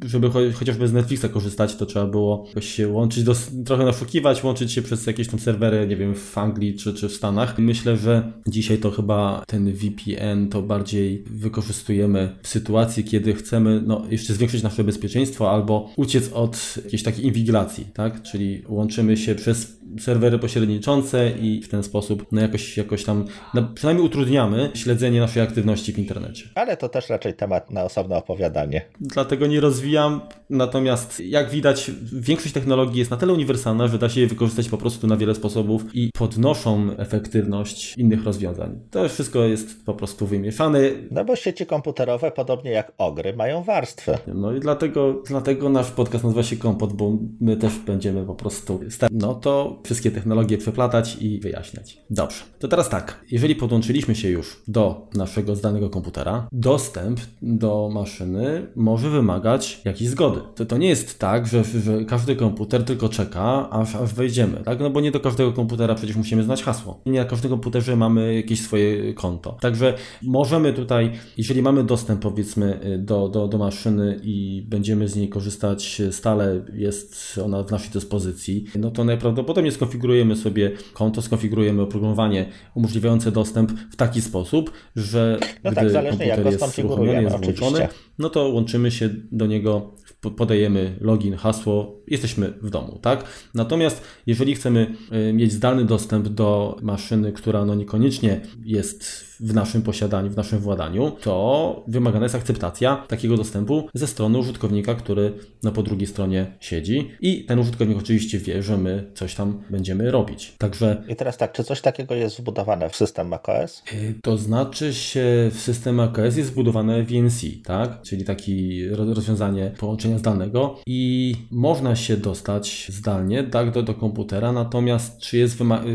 żeby chociażby z Netflixa korzystać, to trzeba było jakoś się łączyć, do, trochę naszukiwać, łączyć się przez jakieś tam serwery, nie wiem, w Anglii czy, czy w Stanach. Myślę, że dzisiaj to chyba ten VPN to bardziej wykorzystujemy w sytuacji, kiedy chcemy no, jeszcze zwiększyć nasze bezpieczeństwo albo uciec od jakiejś takiej inwigilacji, tak? Czyli łączymy się przez serwery pośredniczące i w ten sposób no jakoś, jakoś tam no, przynajmniej utrudniamy śledzenie naszej aktywności w internecie. Ale to też raczej temat na osobne opowiadanie. Dlatego nie rozwijam, natomiast jak widać większość technologii jest na tyle uniwersalna, że da się je wykorzystać po prostu na wiele sposobów i podnoszą efektywność innych rozwiązań. To wszystko jest po prostu wymieszane. No bo sieci komputerowe, podobnie jak ogry, mają warstwy. No i dlatego, dlatego nasz podcast nazywa się Kompot, bo my też będziemy po prostu no to wszystkie technologie przeplatać i wyjaśniać. Dobrze, to teraz tak, jeżeli podłączyliśmy się już do naszego zdalnego komputera, dostęp do maszyny może wymagać jakiejś zgody. To, to nie jest tak, że, że każdy komputer tylko czeka, aż, aż wejdziemy, tak? No bo nie do każdego komputera przecież musimy znać hasło. Nie na każdym komputerze mamy jakieś swoje konto. Także możemy tutaj, jeżeli mamy dostęp powiedzmy do, do, do maszyny i będziemy z niej korzystać stale, jest ona w naszej dyspozycji, no to najprawdopodobniej skonfigurujemy sobie konto, skonfigurujemy oprogramowanie umożliwiające dostęp w taki sposób, że no gdy tak, komputer jest uruchomiony, jest włączony, no to łączymy się do niego podajemy login, hasło, jesteśmy w domu, tak? Natomiast jeżeli chcemy mieć zdalny dostęp do maszyny, która no niekoniecznie jest w naszym posiadaniu, w naszym władaniu, to wymagana jest akceptacja takiego dostępu ze strony użytkownika, który no, po drugiej stronie siedzi i ten użytkownik oczywiście wie, że my coś tam będziemy robić. Także... I teraz tak, czy coś takiego jest wbudowane w system macOS? To znaczy się w system macOS jest wbudowane VNC, tak? Czyli takie rozwiązanie połączenia zdalnego i można się dostać zdalnie, tak, do, do komputera, natomiast czy jest wymagana,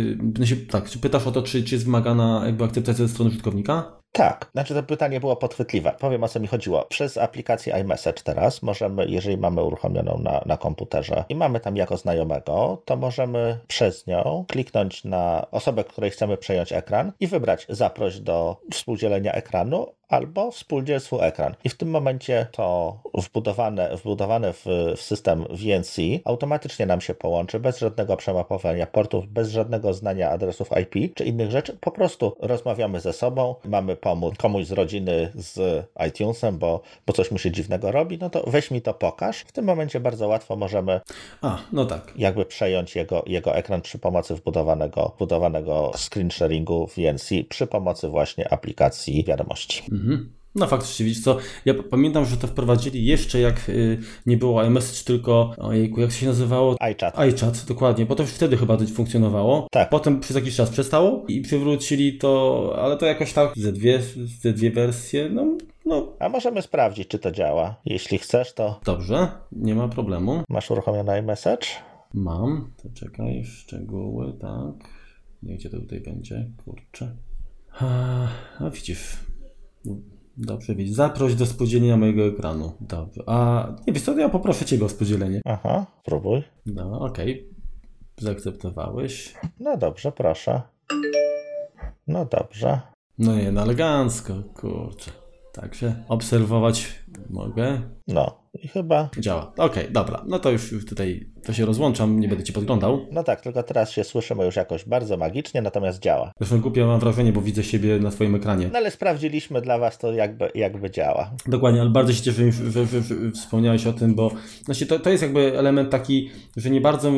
tak, czy pytasz o to, czy, czy jest wymagana jakby akceptacja ze strony użytkownika? Tak, znaczy to pytanie było podchwytliwe. Powiem o co mi chodziło. Przez aplikację iMessage teraz możemy, jeżeli mamy uruchomioną na, na komputerze i mamy tam jako znajomego, to możemy przez nią kliknąć na osobę, której chcemy przejąć ekran i wybrać zaproś do współdzielenia ekranu albo współdziel swój ekran. I w tym momencie to wbudowane, wbudowane w, w system VNC automatycznie nam się połączy bez żadnego przemapowania portów, bez żadnego znania adresów IP czy innych rzeczy. Po prostu rozmawiamy ze sobą, mamy pomóc komuś z rodziny z iTunesem, bo, bo coś mu się dziwnego robi, no to weź mi to pokaż. W tym momencie bardzo łatwo możemy A, no tak. jakby przejąć jego, jego ekran przy pomocy wbudowanego, wbudowanego screen sharingu VNC przy pomocy właśnie aplikacji wiadomości. Mhm. No faktycznie, widzisz co, ja pamiętam, że to wprowadzili jeszcze jak y, nie było iMessage, tylko, ojejku, jak się nazywało? iChat. iChat, dokładnie, bo to już wtedy chyba to funkcjonowało. Tak. Potem przez jakiś czas przestało i przywrócili to, ale to jakoś tak ze dwie, ze dwie wersje, no, no. A możemy sprawdzić, czy to działa. Jeśli chcesz, to... Dobrze, nie ma problemu. Masz uruchomiony iMessage? Mam, to czekaj, szczegóły, tak. Nie gdzie to tutaj będzie, kurczę. A, a widzisz, Dobrze, widzisz. Zaproś do spodzielenia mojego ekranu. Dobrze. A nie wiesz co, ja poproszę Ciebie o spodzielenie. Aha, spróbuj. No, okej. Okay. Zaakceptowałeś. No dobrze, proszę. No dobrze. No nie, no elegancko, kurczę. Także obserwować mogę. No i chyba... Działa. Okej, okay, dobra. No to już, tutaj to się rozłączam, nie będę Ci podglądał. No tak, tylko teraz się słyszymy już jakoś bardzo magicznie, natomiast działa. Zresztą głupio mam wrażenie, bo widzę siebie na swoim ekranie. No ale sprawdziliśmy dla Was to jakby, jakby działa. Dokładnie, ale bardzo się cieszę, że, że, że wspomniałeś o tym, bo znaczy to, to jest jakby element taki, że nie bardzo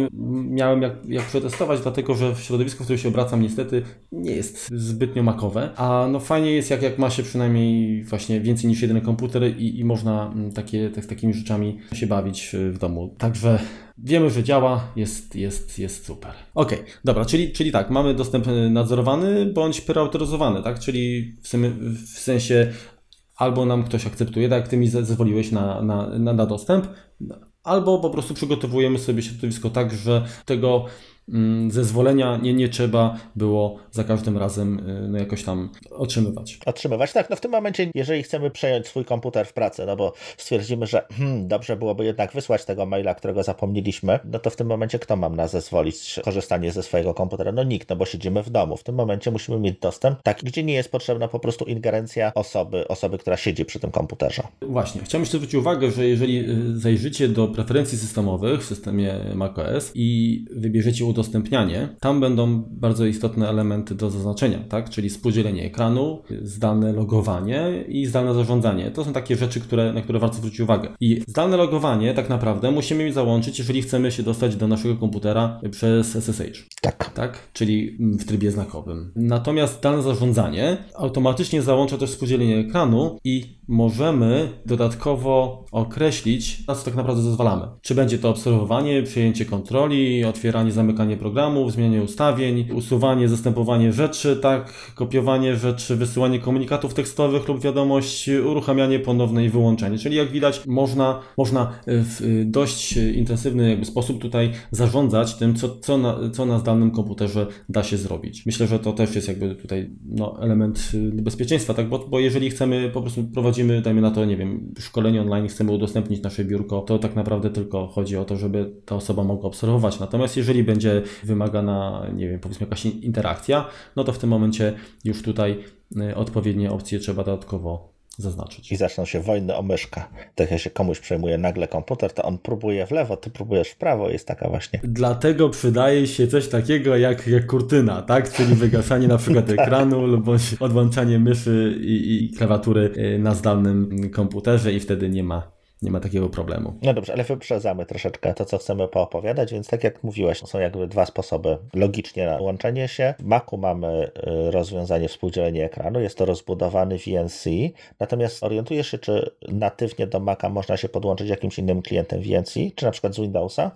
miałem jak, jak przetestować, dlatego że w środowisku, w którym się obracam niestety nie jest zbytnio makowe, a no fajnie jest jak, jak ma się przynajmniej właśnie więcej niż jeden komputer i, i można takie, tak, takimi rzeczami się bawić w domu. Także Wiemy, że działa, jest, jest, jest super. Ok, dobra, czyli, czyli tak, mamy dostęp nadzorowany bądź preautoryzowany, tak? Czyli w, w sensie albo nam ktoś akceptuje, tak jak ty mi zezwoliłeś na, na, na dostęp, albo po prostu przygotowujemy sobie środowisko tak, że tego zezwolenia nie, nie trzeba było za każdym razem y, no, jakoś tam otrzymywać. Otrzymywać, tak. No w tym momencie, jeżeli chcemy przejąć swój komputer w pracę, no bo stwierdzimy, że hmm, dobrze byłoby jednak wysłać tego maila, którego zapomnieliśmy, no to w tym momencie kto mam na zezwolić korzystanie ze swojego komputera? No nikt, no bo siedzimy w domu. W tym momencie musimy mieć dostęp taki, gdzie nie jest potrzebna po prostu ingerencja osoby, osoby, która siedzi przy tym komputerze. Właśnie. Chciałem jeszcze zwrócić uwagę, że jeżeli y, zajrzycie do preferencji systemowych w systemie macOS i wybierzecie udostępnianie, tam będą bardzo istotne elementy do zaznaczenia, tak? Czyli spółdzielenie ekranu, zdalne logowanie i zdalne zarządzanie. To są takie rzeczy, które, na które warto zwrócić uwagę. I zdalne logowanie tak naprawdę musimy załączyć, jeżeli chcemy się dostać do naszego komputera przez SSH. Tak. Tak? Czyli w trybie znakowym. Natomiast zdalne zarządzanie automatycznie załącza też spółdzielenie ekranu i możemy dodatkowo określić, na co tak naprawdę zezwalamy. Czy będzie to obserwowanie, przejęcie kontroli, otwieranie, zamykanie programów, zmienianie ustawień, usuwanie, zastępowanie rzeczy, tak, kopiowanie rzeczy, wysyłanie komunikatów tekstowych lub wiadomości, uruchamianie ponowne i wyłączenie. Czyli jak widać, można, można w dość intensywny jakby sposób tutaj zarządzać tym, co, co, na, co na zdalnym komputerze da się zrobić. Myślę, że to też jest jakby tutaj no, element bezpieczeństwa, tak, bo, bo jeżeli chcemy po prostu prowadzimy, dajmy na to, nie wiem, szkolenie online, chcemy udostępnić nasze biurko, to tak naprawdę tylko chodzi o to, żeby ta osoba mogła obserwować. Natomiast jeżeli będzie wymagana, nie wiem, powiedzmy jakaś interakcja, no to w tym momencie już tutaj y, odpowiednie opcje trzeba dodatkowo zaznaczyć. I zaczną się wojny o myszkę. Tak jak się komuś przejmuje nagle komputer, to on próbuje w lewo, ty próbujesz w prawo, jest taka właśnie. Dlatego przydaje się coś takiego jak, jak kurtyna, tak? Czyli wygaszanie na przykład (laughs) ekranu lub odłączanie myszy i, i klawiatury y, na zdalnym komputerze i wtedy nie ma nie ma takiego problemu. No dobrze, ale wyprzedzamy troszeczkę to, co chcemy poopowiadać, więc tak jak mówiłeś, są jakby dwa sposoby logicznie na łączenie się. W Macu mamy y, rozwiązanie współdzielenia ekranu, jest to rozbudowany VNC, natomiast orientujesz się, czy natywnie do Maca można się podłączyć jakimś innym klientem VNC, czy na przykład z Windowsa?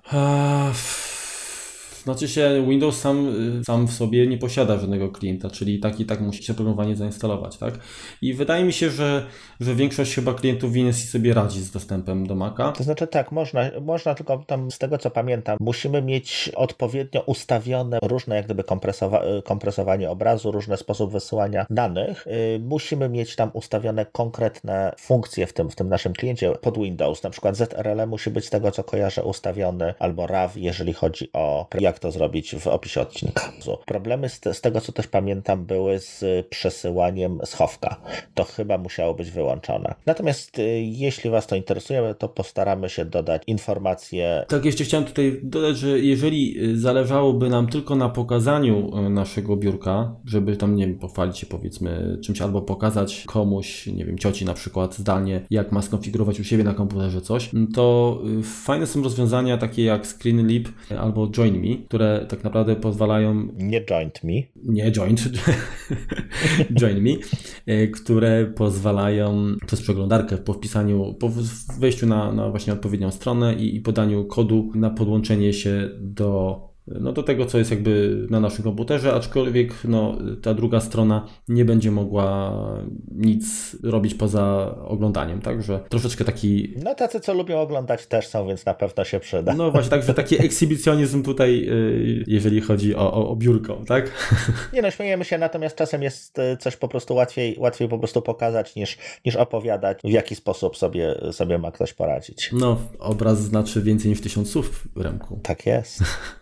Znaczy się Windows sam, y, sam w sobie nie posiada żadnego klienta, czyli tak i tak musi się programowanie zainstalować, tak? I wydaje mi się, że, że większość chyba klientów VNC sobie radzi z dostępem do Maca. To znaczy tak, można, można tylko tam z tego co pamiętam, musimy mieć odpowiednio ustawione różne jak gdyby kompresowa y, kompresowanie obrazu, różne sposób wysyłania danych. Yy, musimy mieć tam ustawione konkretne funkcje w tym, w tym naszym kliencie pod Windows. Na przykład ZRL musi być z tego co kojarzę ustawiony, albo RAW, jeżeli chodzi o jak to zrobić w opisie odcinka. Problemy z, te, z, tego, co też pamiętam, były z przesyłaniem schowka. To chyba musiało być wyłączone. Natomiast y, jeśli Was to interesuje, to postaramy się dodać informacje. Tak, jeszcze chciałem tutaj dodać, że jeżeli y, zależałoby nam tylko na pokazaniu y, naszego biurka, żeby tam, nie wiem, pochwalić się powiedzmy czymś albo pokazać komuś, nie wiem, cioci na przykład zdalnie, jak ma skonfigurować u siebie na komputerze coś, to fajne są rozwiązania takie jak ScreenLib albo JoinMe, które tak naprawdę pozwalają. Nie joint me. Nie joint. (laughs) join me, e, które pozwalają przez przeglądarkę po wpisaniu, po wejściu na, na właśnie odpowiednią stronę i, i podaniu kodu na podłączenie się do no do tego, co jest jakby na naszym komputerze, aczkolwiek no, ta druga strona nie będzie mogła nic robić poza oglądaniem, także troszeczkę taki... No tacy, co lubią oglądać też są, więc na pewno się przyda. No właśnie, także taki (laughs) ekshibicjonizm tutaj, y, jeżeli chodzi o, o, o biurko, tak? Nie no, śmiejemy się, natomiast czasem jest y, coś po prostu łatwiej, łatwiej po prostu pokazać niż, niż opowiadać, w jaki sposób sobie, sobie ma ktoś poradzić. No, obraz znaczy więcej niż tysiąc słów w ręku. Tak jest. (laughs)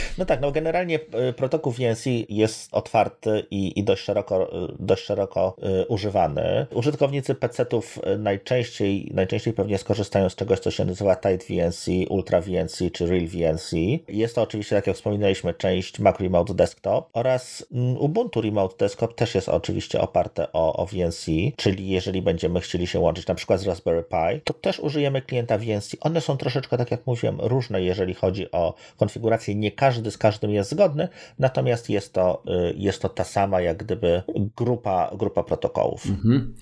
No tak, no generalnie e, protokół VNC jest otwarty i, i dość szeroko, e, dość szeroko y, używany. Użytkownicy PC-ów najczęściej, najczęściej pewnie skorzystają z czegoś, co się nazywa Tight VNC, Ultra VNC czy Real VNC. Jest to oczywiście, tak jak wspominaliśmy, część Mac Remote Desktop oraz mm, Ubuntu Remote Desktop też jest oczywiście oparte o, o VNC, czyli jeżeli będziemy chcieli się łączyć na przykład z Raspberry Pi, to też użyjemy klienta VNC. One są troszeczkę, tak jak mówiłem, różne, jeżeli chodzi o konfigurację. Nie każdy z każdym jest zgodny, natomiast jest to, y, jest to ta sama jak gdyby grupa, grupa protokołów. Mhm.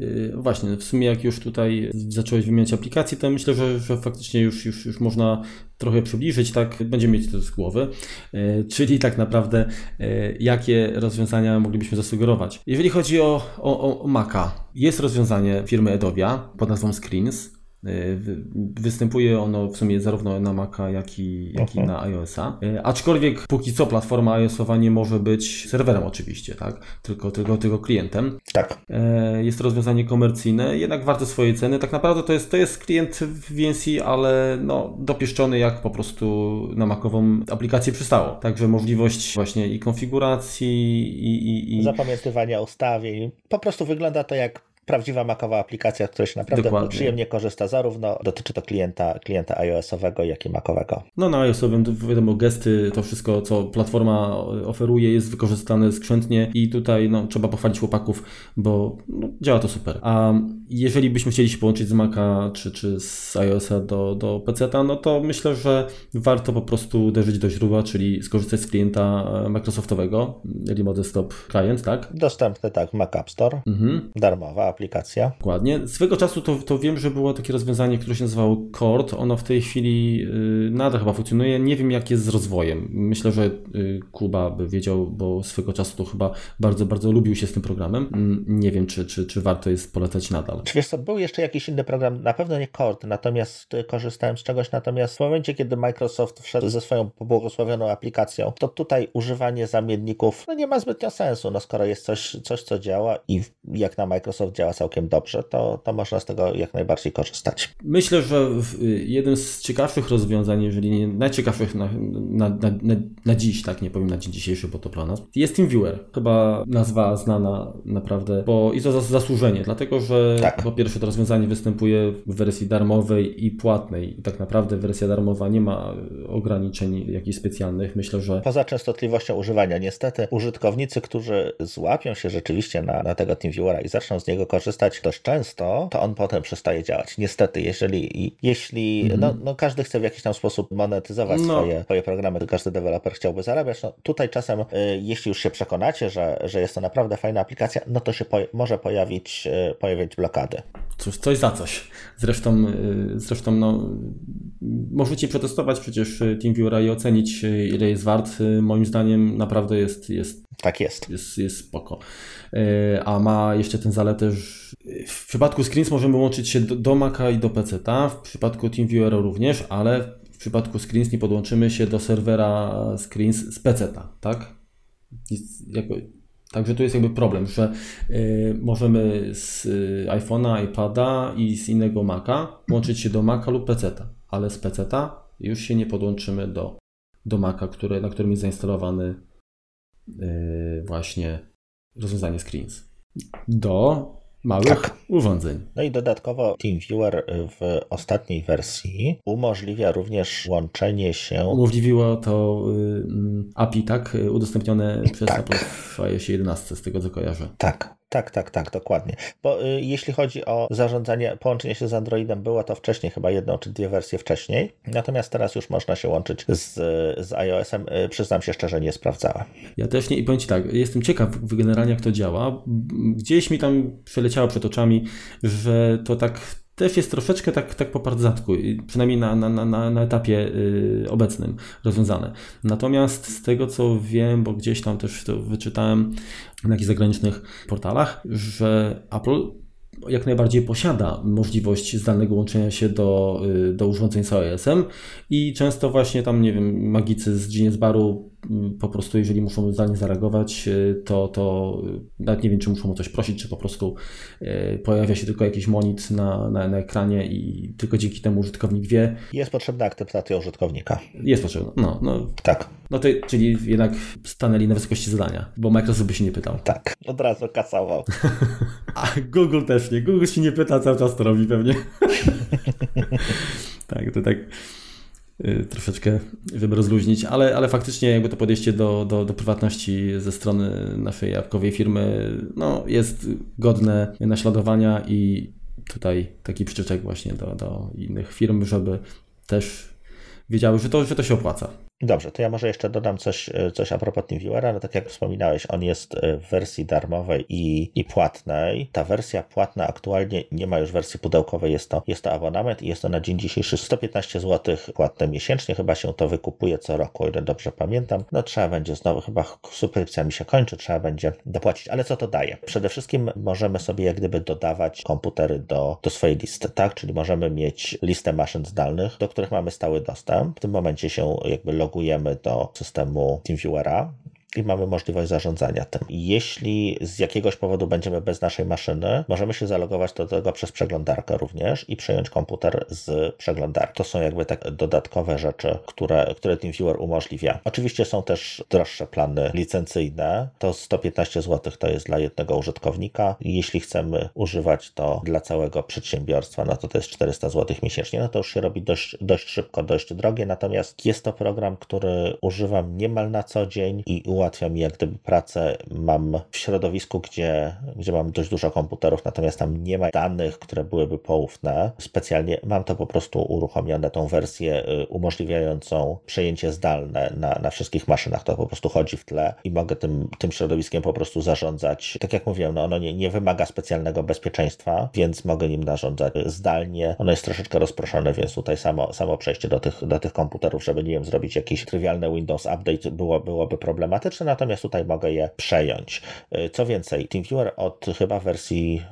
Y, właśnie, w sumie jak już tutaj zacząłeś wymieniać aplikacje, to myślę, że, że faktycznie już, już, już można trochę przybliżyć, tak, będziemy mieć to z głowy, y, czyli tak naprawdę jakie rozwiązania moglibyśmy zasugerować. Jeżeli chodzi o, o, o Maca, jest rozwiązanie firmy Edovia pod nazwą Screens, Występuje ono w sumie zarówno na Maca, jak i, jak i na iOS-a. Aczkolwiek póki co platforma iOS-owa nie może być serwerem oczywiście, tak? Tylko, tylko, tylko klientem. Tak. Jest to rozwiązanie komercyjne, jednak warte swojej ceny. Tak naprawdę to jest, to jest klient VNC, ale no, dopieszczony jak po prostu na makową aplikację przystało. Także możliwość właśnie i konfiguracji i, i, i... zapamiętywania ustawień. Po prostu wygląda to jak prawdziwa makowa aplikacja, z której się naprawdę Dokładnie. przyjemnie korzysta, zarówno dotyczy to klienta, klienta iOS-owego, jak i makowego. No na iOS-owym wiadomo gesty, to wszystko co platforma oferuje jest wykorzystane skrzętnie i tutaj no, trzeba pochwalić chłopaków, bo no, działa to super. A jeżeli byśmy chcieli się połączyć z Maca czy, czy z iOS-a do, do PC-a, no to myślę, że warto po prostu uderzyć do źródła, czyli skorzystać z klienta e, Microsoftowego, Remote Desktop Client, tak? Dostępny tak w Mac App Store, mhm. darmowa aplikacja. Dokładnie. Swego czasu to, to wiem, że było takie rozwiązanie, które się nazywało Cord. Ono w tej chwili yy, nadal chyba funkcjonuje. Nie wiem, jak jest z rozwojem. Myślę, że yy, Kuba by wiedział, bo swego czasu to chyba bardzo, bardzo lubił się z tym programem. Yy, nie wiem, czy, czy, czy warto jest polecać nadal. Czy wiesz co, był jeszcze jakiś inny program, na pewno nie Cord, natomiast y, korzystałem z czegoś, natomiast w momencie, kiedy Microsoft wszedł ze swoją pobłogosławioną aplikacją, to tutaj używanie zamienników no nie ma zbytnio sensu, no skoro jest coś, coś co działa i jak na Microsoft działa działa całkiem dobrze, to, to można z tego jak najbardziej korzystać. Myślę, że jednym z ciekawszych rozwiązań, jeżeli nie najciekawszych na, na, na, na, dziś, tak nie powiem na dzień dzisiejszy, bo to dla nas, jest TeamViewer. Chyba nazwa znana naprawdę, bo i to za, zasłużenie, dlatego że tak. po pierwsze to rozwiązanie występuje w wersji darmowej i płatnej i tak naprawdę wersja darmowa nie ma ograniczeń jakichś specjalnych. Myślę, że... Poza częstotliwością używania, niestety użytkownicy, którzy złapią się rzeczywiście na, na tego TeamViewera i zaczną z niego korzystać, korzystać dość często, to on potem przestaje działać. Niestety, jeżeli, jeśli mhm. no, no każdy chce w jakiś tam sposób monetyzować no. swoje, swoje programy, każdy deweloper chciałby zarabiać, no tutaj czasem, y, jeśli już się przekonacie, że, że jest to naprawdę fajna aplikacja, no to się po, może pojawić, y, pojawić blokady. Cóż, coś za coś. Zresztą, y, zresztą no, możecie przetestować przecież TeamViewera i ocenić, ile jest wart. Moim zdaniem naprawdę jest, jest tak jest. Jest, jest spoko. A ma jeszcze ten zaletę, że w przypadku Screens możemy łączyć się do, do Maca i do PC, w przypadku TeamViewera również, ale w przypadku Screens nie podłączymy się do serwera Screens z PC, tak? Także tu jest jakby problem, że y, możemy z y, iPhone'a, iPada i z innego Maca łączyć się do Maca lub PC, ale z PC już się nie podłączymy do, do Maca, który, na którym jest zainstalowany y, właśnie rozwiązanie screens do małych tak. urządzeń. No i dodatkowo TeamViewer w ostatniej wersji umożliwia również łączenie się. Umożliwiło to y, API, tak? Udostępnione przez tak. Apple w iOS 11, z tego co kojarzę. Tak. Tak, tak, tak, dokładnie. Bo y, jeśli chodzi o zarządzanie, połączenie się z Androidem, było to wcześniej, chyba jedną czy dwie wersje wcześniej. Natomiast teraz już można się łączyć z, z iOS-em. Y, przyznam się szczerze, nie sprawdzałem. Ja też nie i powiem Ci tak, jestem ciekaw wygeneralnie, jak to działa. Gdzieś mi tam przeleciało przed oczami, że to tak też jest troszeczkę tak, tak po partyzantku, przynajmniej na, na, na, na etapie y, obecnym rozwiązane. Natomiast z tego co wiem, bo gdzieś tam też to wyczytałem na jakichś zagranicznych portalach, że Apple jak najbardziej posiada możliwość zdalnego łączenia się do, y, do urządzeń z iOS-em i często właśnie tam, nie wiem, magicy z Genius Baru po prostu, jeżeli muszą zdalnie zareagować, y, to, to nawet nie wiem, czy muszą o coś prosić, czy po prostu y, pojawia się tylko jakiś monit na, na, na ekranie i tylko dzięki temu użytkownik wie. Jest potrzebna akceptacja użytkownika. Jest potrzebna, no. no tak. No to, czyli jednak stanęli na wysokości zadania, bo Microsoft by się nie pytał. Tak, od razu kasował. (laughs) A Google też nie. Google się nie pyta, cały czas to robi pewnie. (laughs) tak, to tak y, troszeczkę żeby rozluźnić, ale, ale faktycznie jakby to podejście do, do, do prywatności ze strony naszej jabłkowej firmy no, jest godne naśladowania i tutaj taki przyczepek właśnie do, do innych firm, żeby też wiedziały, że to, że to się opłaca. Dobrze, to ja może jeszcze dodam coś, coś a propos TeamViewera. No tak jak wspominałeś, on jest w wersji darmowej i, i płatnej. Ta wersja płatna aktualnie nie ma już wersji pudełkowej, jest to, jest to abonament i jest to na dzień dzisiejszy 115 zł płatne miesięcznie. Chyba się to wykupuje co roku, o ile dobrze pamiętam. No trzeba będzie znowu, chyba subskrypcja mi się kończy, trzeba będzie dopłacić. Ale co to daje? Przede wszystkim możemy sobie jak gdyby dodawać komputery do, do swojej listy, tak? Czyli możemy mieć listę maszyn zdalnych, do których mamy stały dostęp. W tym momencie się jakby do systemu TeamViewera mamy możliwość zarządzania tym. Jeśli z jakiegoś powodu będziemy bez naszej maszyny, możemy się zalogować do tego przez przeglądarkę również i przejąć komputer z przeglądarki. To są jakby tak dodatkowe rzeczy, które, które TeamViewer umożliwia. Oczywiście są też droższe plany licencyjne. To 115 zł to jest dla jednego użytkownika. Jeśli chcemy używać to dla całego przedsiębiorstwa, no to to jest 400 zł miesięcznie. No to już się robi dość, dość szybko, dość drogie, natomiast jest to program, który używam niemal na co dzień i ułatwia mi jak gdyby pracę. Mam w środowisku, gdzie, gdzie mam dość dużo komputerów, natomiast tam nie ma danych, które byłyby poufne. Specjalnie mam to po prostu uruchomione, tą wersję y, umożliwiającą przejęcie zdalne na, na wszystkich maszynach. To po prostu chodzi w tle i mogę tym, tym środowiskiem po prostu zarządzać. Tak jak mówiłem, no ono nie, nie wymaga specjalnego bezpieczeństwa, więc mogę nim zarządzać zdalnie. Ono jest troszeczkę rozproszone, więc tutaj samo, samo przejście do tych, do tych komputerów, żeby nie wiem, zrobić jakiś trywialny Windows Update było, byłoby problematyczne natomiast tutaj mogę je przejąć. Y, co więcej, TeamViewer od chyba wersji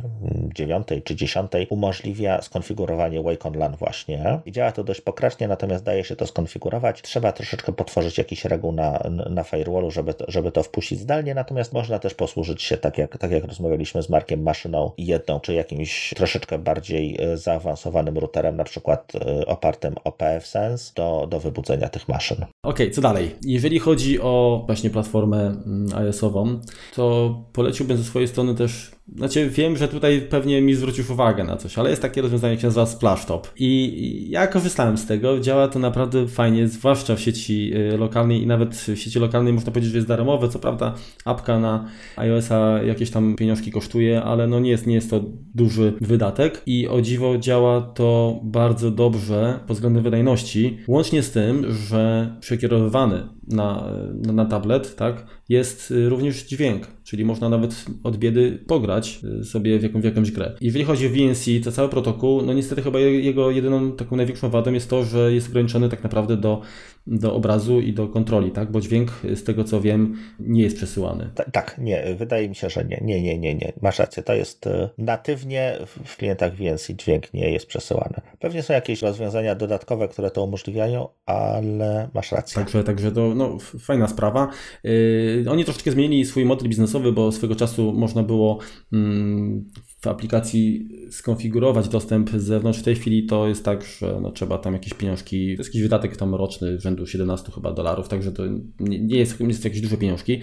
9 mm, czy 10 umożliwia skonfigurowanie Wake LAN właśnie. Działa to dość pokracznie, natomiast daje się to skonfigurować. Trzeba troszeczkę potworzyć jakiś reguł na, na firewallu, żeby żeby to wpuścić zdalnie, natomiast można też posłużyć się, tak jak, tak jak rozmawialiśmy z Markiem, maszyną jedną, czy jakimś troszeczkę bardziej y, zaawansowanym routerem, na przykład y, opartym o PFSense do, do wybudzenia tych maszyn. Okej, okay, co dalej? Jeżeli chodzi o właśnie platformę mm, iOS-ową, to poleciłbym ze swojej strony też znaczy, wiem, że tutaj pewnie mi zwrócisz uwagę na coś, ale jest takie rozwiązanie, jak się nazywa Splashtop. I ja korzystałem z tego, działa to naprawdę fajnie, zwłaszcza w sieci y, lokalnej i nawet w sieci lokalnej można powiedzieć, że jest darmowe. Co prawda, apka na iOS-a jakieś tam pieniążki kosztuje, ale no nie jest, nie jest to duży wydatek. I o dziwo działa to bardzo dobrze pod względem wydajności, łącznie z tym, że przekierowywany na, na tablet, tak, jest y, również dźwięk, czyli można nawet od biedy pograć y, sobie w, jaką, w jakąś grę. Jeżeli chodzi o VNC, to cały protokół, no niestety chyba jego jedyną taką największą wadą jest to, że jest ograniczony tak naprawdę do, do obrazu i do kontroli, tak? Bo dźwięk, z tego co wiem, nie jest przesyłany. tak, nie, wydaje mi się, że nie. Nie, nie, nie, nie. Masz rację, to jest y, natywnie w klientach VNC dźwięk nie jest przesyłany. Pewnie są jakieś rozwiązania dodatkowe, które to umożliwiają, ale masz rację. Także, także to no, fajna sprawa. Yy, oni troszeczkę zmienili swój model biznesowy, bo swego czasu można było mm, w aplikacji skonfigurować dostęp z zewnątrz. W tej chwili to jest tak, że no, trzeba tam jakieś pieniążki, to jest jakiś wydatek tam roczny rzędu 17 chyba dolarów, także to nie, jest, nie jest jakieś duże pieniążki,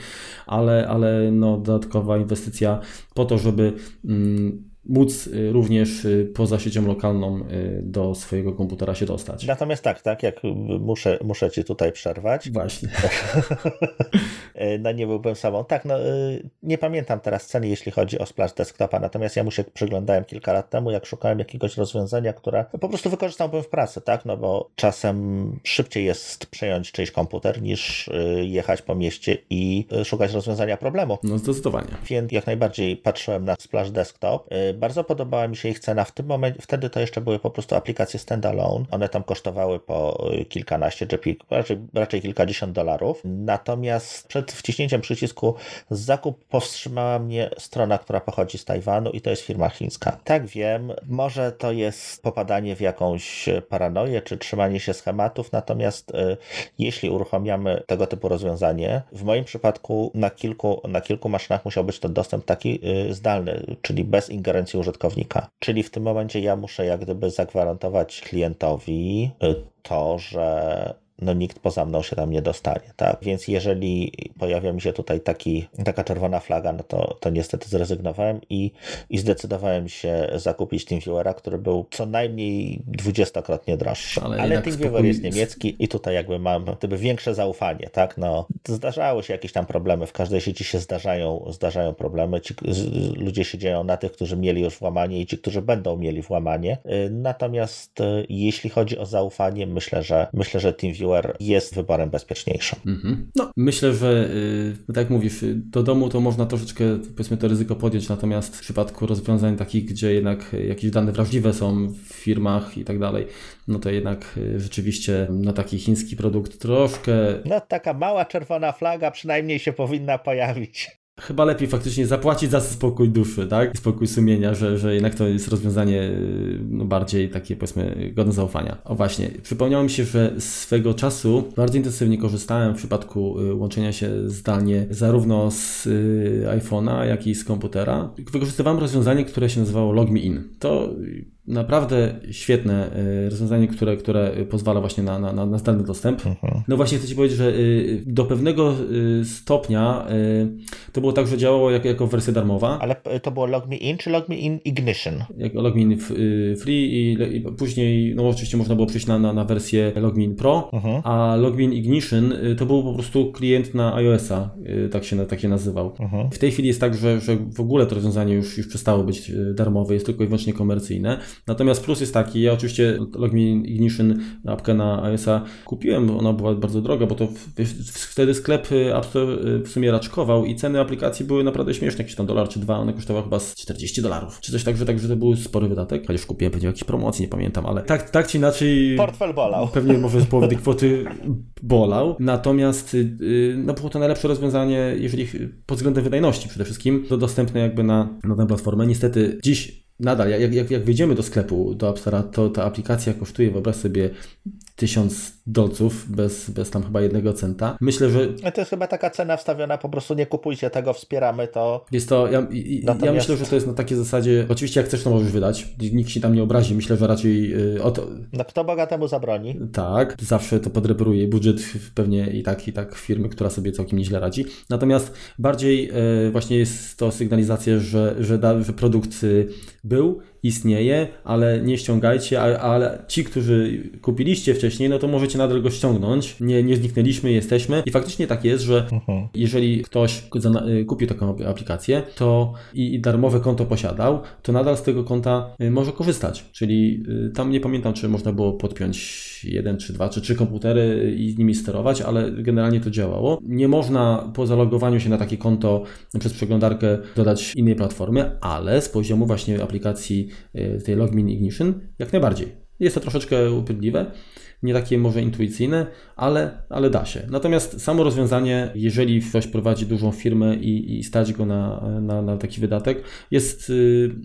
ale, ale no, dodatkowa inwestycja po to, żeby mm, móc y, również y, poza siecią lokalną y, do swojego komputera się dostać. Natomiast tak, tak, jak muszę, muszę Ci tutaj przerwać. Właśnie. (laughs) no nie byłbym samą. Tak, no nie pamiętam teraz ceny, jeśli chodzi o Splash Desktopa, natomiast ja mu się przyglądałem kilka lat temu, jak szukałem jakiegoś rozwiązania, które po prostu wykorzystałbym w pracy, tak, no bo czasem szybciej jest przejąć czyjś komputer niż jechać po mieście i szukać rozwiązania problemu. No zdecydowanie. Więc jak najbardziej patrzyłem na Splash Desktop bardzo podobała mi się ich cena. W tym momencie, wtedy to jeszcze były po prostu aplikacje standalone. One tam kosztowały po y, kilkanaście, czy raczej, raczej kilkadziesiąt dolarów. Natomiast przed wciśnięciem przycisku zakup powstrzymała mnie strona, która pochodzi z Tajwanu i to jest firma chińska. Tak wiem, może to jest popadanie w jakąś paranoję, czy trzymanie się schematów, natomiast y, jeśli uruchamiamy tego typu rozwiązanie, w moim przypadku na kilku, na kilku maszynach musiał być to dostęp taki y, zdalny, czyli bez ingerencji preferencji użytkownika. Czyli w tym momencie ja muszę jak gdyby zagwarantować klientowi y, to, że no nikt poza mną się tam nie dostanie, tak? Więc jeżeli pojawia mi się tutaj taki, taka czerwona flaga, no to, to niestety zrezygnowałem i, i zdecydowałem się zakupić TeamViewera, który był co najmniej dwudziestokrotnie droższy. Ale, Ale TeamViewer jest niemiecki i tutaj jakby mam gdyby większe zaufanie, tak? No, zdarzały się jakieś tam problemy, w każdej sieci się zdarzają, zdarzają problemy. Ci, ludzie się dzieją na tych, którzy mieli już włamanie i ci, którzy będą mieli włamanie. Y, natomiast y, jeśli chodzi o zaufanie, myślę, że myślę, że TeamViewer Jest wyborem bezpieczniejszym. Mhm. No, myślę, że yy, tak jak mówisz, do domu to można troszeczkę, powiedzmy, to ryzyko podjąć, natomiast w przypadku rozwiązań takich, gdzie jednak jakieś dane wrażliwe są w firmach i tak dalej, no to jednak y, rzeczywiście na taki chiński produkt troszkę... No taka mała czerwona flaga przynajmniej się powinna pojawić chyba lepiej faktycznie zapłacić za spokój duszy, tak? Spokój sumienia, że, że jednak to jest rozwiązanie y, no, bardziej takie, powiedzmy, godne zaufania. O właśnie, przypomniało mi się, że swego czasu bardzo intensywnie korzystałem w przypadku y, łączenia się zdalnie zarówno z y, iPhone'a, jak i z komputera. Wykorzystywałem rozwiązanie, które się nazywało LogMeIn. To naprawdę świetne y, rozwiązanie, które, które pozwala właśnie na, na, na zdalny dostęp. Mhm. No właśnie chcę Ci powiedzieć, że y, do pewnego y, stopnia to było tak, że działało jako, jako wersja darmowa. Ale to było LogMeIn In czy LogMeIn In Ignition? Jako LogMeIn Free i, i, później no oczywiście można było przejść na, na, na wersję LogMeIn Pro, mhm. a LogMeIn Ignition to był po prostu klient na iOS-a, tak się, tak się nazywał. Mhm. W tej chwili jest tak, że, że w ogóle to rozwiązanie już, już przestało być darmowe, jest tylko i wyłącznie komercyjne. Natomiast plus jest taki, ja oczywiście LogMeIn Ignition apkę na iOS-a kupiłem, ona była bardzo droga, bo to wtedy sklep App Store w sumie raczkował i ceny aplikacji były naprawdę śmieszne, jakiś tam dolar czy dwa, one kosztowały chyba 40 dolarów, czy coś tak, że, tak, że to był spory wydatek, chociaż kupiłem pewnie jakiejś promocji, nie pamiętam, ale tak, tak czy inaczej... Portfel bolał. Pewnie może z połowy tej (laughs) kwoty bolał, natomiast y, no było to najlepsze rozwiązanie, jeżeli pod względem wydajności przede wszystkim, to dostępne jakby na, na tę platformę. Niestety dziś nadal, jak, jak, jak wyjdziemy do sklepu, do App Store, to ta aplikacja kosztuje, wyobraź sobie, tysiąc dolców bez, bez tam chyba jednego centa. Myślę, że... To jest chyba taka cena wstawiona, po prostu nie kupujcie tego, wspieramy to. Jest to, ja, Natomiast... ja myślę, że to jest na takiej zasadzie, oczywiście jak chcesz, to możesz wydać, nikt się tam nie obrazi, myślę, że raczej... Yy, o to... No kto bogatemu zabroni? Tak, zawsze to podreperuje budżet pewnie i tak, i tak firmy, która sobie całkiem nieźle radzi. Natomiast bardziej yy, właśnie jest to sygnalizacja, że, że, da, że produkt yy, był, istnieje, ale nie ściągajcie, ale, ale ci, którzy kupiliście wcześniej, no to możecie nadal go ściągnąć. Nie, nie zniknęliśmy, jesteśmy. I faktycznie tak jest, że uh-huh. jeżeli ktoś y, kupił taką aplikację to i, i darmowe konto posiadał, to nadal z tego konta y, może korzystać. Czyli y, tam nie pamiętam, czy można było podpiąć jeden, czy dwa, czy trzy komputery i z nimi sterować, ale generalnie to działało. Nie można po zalogowaniu się na takie konto przez przeglądarkę dodać innej platformy, ale z poziomu właśnie aplikacji tej Logmin Ignition jak najbardziej. Jest to troszeczkę upierdliwe, nie takie może intuicyjne, ale, ale da się. Natomiast samo rozwiązanie, jeżeli ktoś prowadzi dużą firmę i, i stać go na, na, na taki wydatek, jest yy,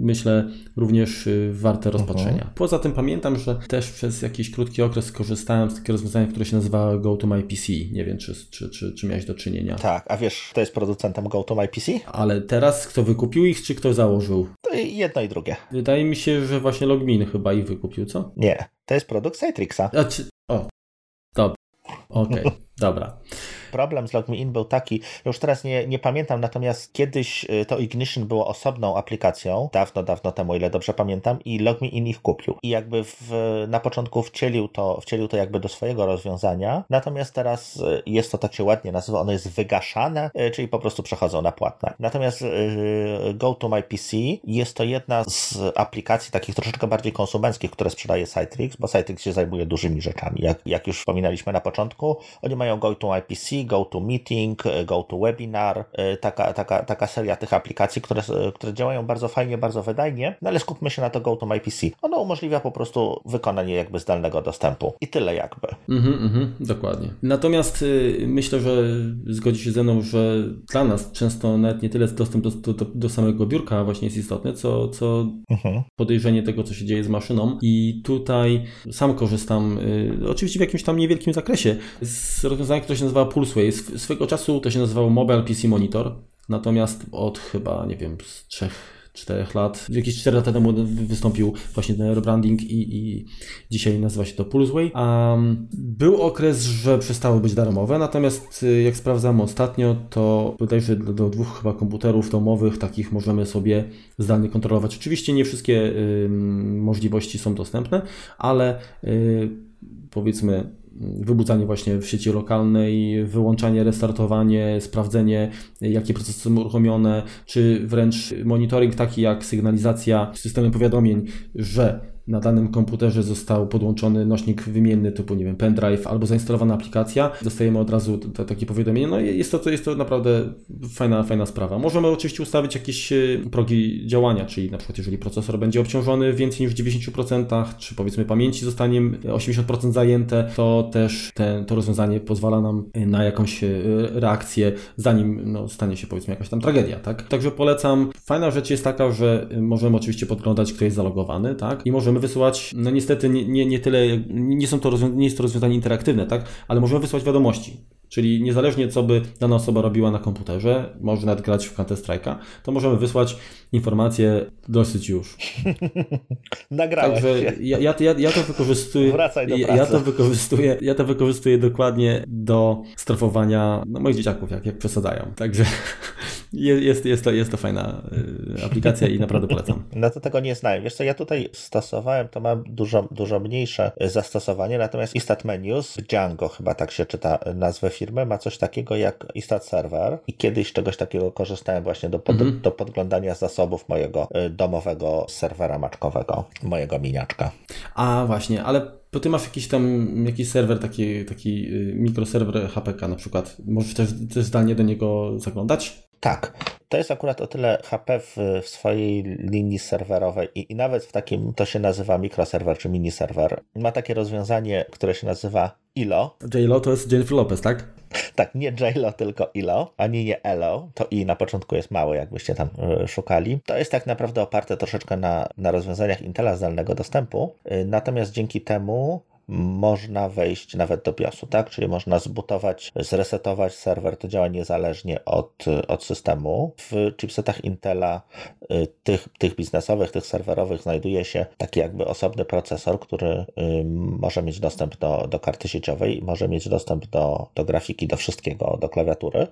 myślę również yy, warte mhm. rozpatrzenia. Poza tym pamiętam, że też przez jakiś krótki okres skorzystałem z takiego rozwiązania, które się nazywa GoToMyPC. Nie wiem, czy, czy, czy, czy miałeś do czynienia. Tak, a wiesz, kto jest producentem GoToMyPC? Ale teraz kto wykupił ich, czy kto założył? To jedno i drugie. Wydaje mi się, że właśnie Logmin chyba ich wykupił, co? Nie, to jest produkt Citrixa. A, czy... O, okay. (laughs) dobra problem z LogMeIn był taki, już teraz nie, nie pamiętam, natomiast kiedyś y, to Ignition było osobną aplikacją, dawno, dawno temu, ile dobrze pamiętam, i LogMeIn ich kupił. I jakby w, na początku wcielił to, wcielił to jakby do swojego rozwiązania, natomiast teraz y, jest to tak się ładnie nazywa, ono jest wygaszane, y, czyli po prostu przechodzą na płatne. Natomiast Go to My PC jest to jedna z aplikacji takich troszeczkę bardziej konsumenckich, które sprzedaje Citrix, bo Citrix się zajmuje dużymi rzeczami. Jak, jak już wspominaliśmy na początku, oni mają Go to My PC, GoToMeeting, GoToWebinar, y, taka, taka, taka seria tych aplikacji, które, które działają bardzo fajnie, bardzo wydajnie, no ale skupmy się na to GoToMyPC. Ono umożliwia po prostu wykonanie jakby zdalnego dostępu i tyle jakby. Mhm, mhm, dokładnie. Natomiast y, myślę, że zgodzi się ze mną, że dla nas często nawet nie tyle dostęp do, do, do samego biurka właśnie jest istotny, co, co mhm. podejrzenie tego, co się dzieje z maszyną i tutaj sam korzystam, y, oczywiście w jakimś tam niewielkim zakresie, z rozwiązania, które się nazywa Pulse Pulseway. Swego czasu to się nazywało Mobile PC Monitor, natomiast od chyba, nie wiem, z trzech 4 lat. Jakieś 4 lata temu wystąpił właśnie ten rebranding i, i dzisiaj nazywa się to Pulseway. Um, był okres, że przestały być darmowe, natomiast y, jak sprawdzam ostatnio, to bodajże do, do dwóch chyba komputerów domowych takich możemy sobie zdalnie kontrolować. Oczywiście nie wszystkie y, możliwości są dostępne, ale y, powiedzmy wybudzanie właśnie w sieci lokalnej, wyłączanie, restartowanie, sprawdzenie, jakie procesy są uruchomione, czy wręcz monitoring taki jak sygnalizacja systemem powiadomień, że na danym komputerze został podłączony nośnik wymienny typu, nie wiem, pendrive albo zainstalowana aplikacja, dostajemy od razu to, takie powiadomienie. No i jest to, jest to naprawdę fajna, fajna sprawa. Możemy oczywiście ustawić jakieś e, progi działania, czyli na przykład jeżeli procesor będzie obciążony więcej niż w 90%, czy powiedzmy pamięci zostanie 80% zajęte, to też te, to rozwiązanie pozwala nam na jakąś e, reakcję, zanim no, stanie się powiedzmy jakaś tam tragedia, tak? Także polecam. Fajna rzecz jest taka, że możemy oczywiście podglądać, kto jest zalogowany, tak? I możemy wysyłać, no niestety nie, nie, nie tyle, nie, są to nie jest to rozwiązanie interaktywne, tak? Ale możemy wysłać wiadomości. Czyli niezależnie co by dana osoba robiła na komputerze, może nawet grać w Counter Strike'a, to możemy wysłać informację dosyć już. (laughs) Nagrałeś Także ja, ja, ja, ja, to wykorzystuję. Wracaj do pracy. Ja to wykorzystuję, ja to wykorzystuję dokładnie do strefowania no, moich dzieciaków, jak, jak przesadają. Także jest, jest, to, jest to fajna y, aplikacja i naprawdę polecam. (laughs) No to tego nie znałem. Wiesz co, ja tutaj stosowałem, to mam dużo, dużo mniejsze zastosowanie, natomiast Istat Menus, Django chyba tak się czyta nazwę firmy, ma coś takiego jak Istat Server i kiedyś czegoś takiego korzystałem właśnie do, pod, mhm. do podglądania zasobów mojego y, domowego serwera maczkowego, mojego miniaczka. A właśnie, ale to ty masz jakiś tam jakiś serwer, taki, taki y, mikroserwer HPK na przykład. Możesz też, też zdalnie do niego zaglądać? Tak. To jest akurat o tyle HP w, w swojej linii serwerowej i, i, nawet w takim, to się nazywa mikroserwer czy miniserwer. Ma takie rozwiązanie, które się nazywa ILO. JLO to jest Jennifer Lopez, tak? (laughs) Tak, nie JLO, tylko ILO, ani nie ELO. To I na początku jest małe, jakbyście tam y, szukali. To jest tak naprawdę oparte troszeczkę na, na rozwiązaniach Intela zdalnego dostępu. Y, natomiast dzięki temu można wejść nawet do BIOSu, tak? Czyli można zbutować, zresetować serwer, to działa niezależnie od, od systemu. W chipsetach Intela, y, tych, tych biznesowych, tych serwerowych, znajduje się taki jakby osobny procesor, który y, może mieć dostęp do, do karty sieciowej, może mieć dostęp do, do grafiki, do wszystkiego, do klawiatury,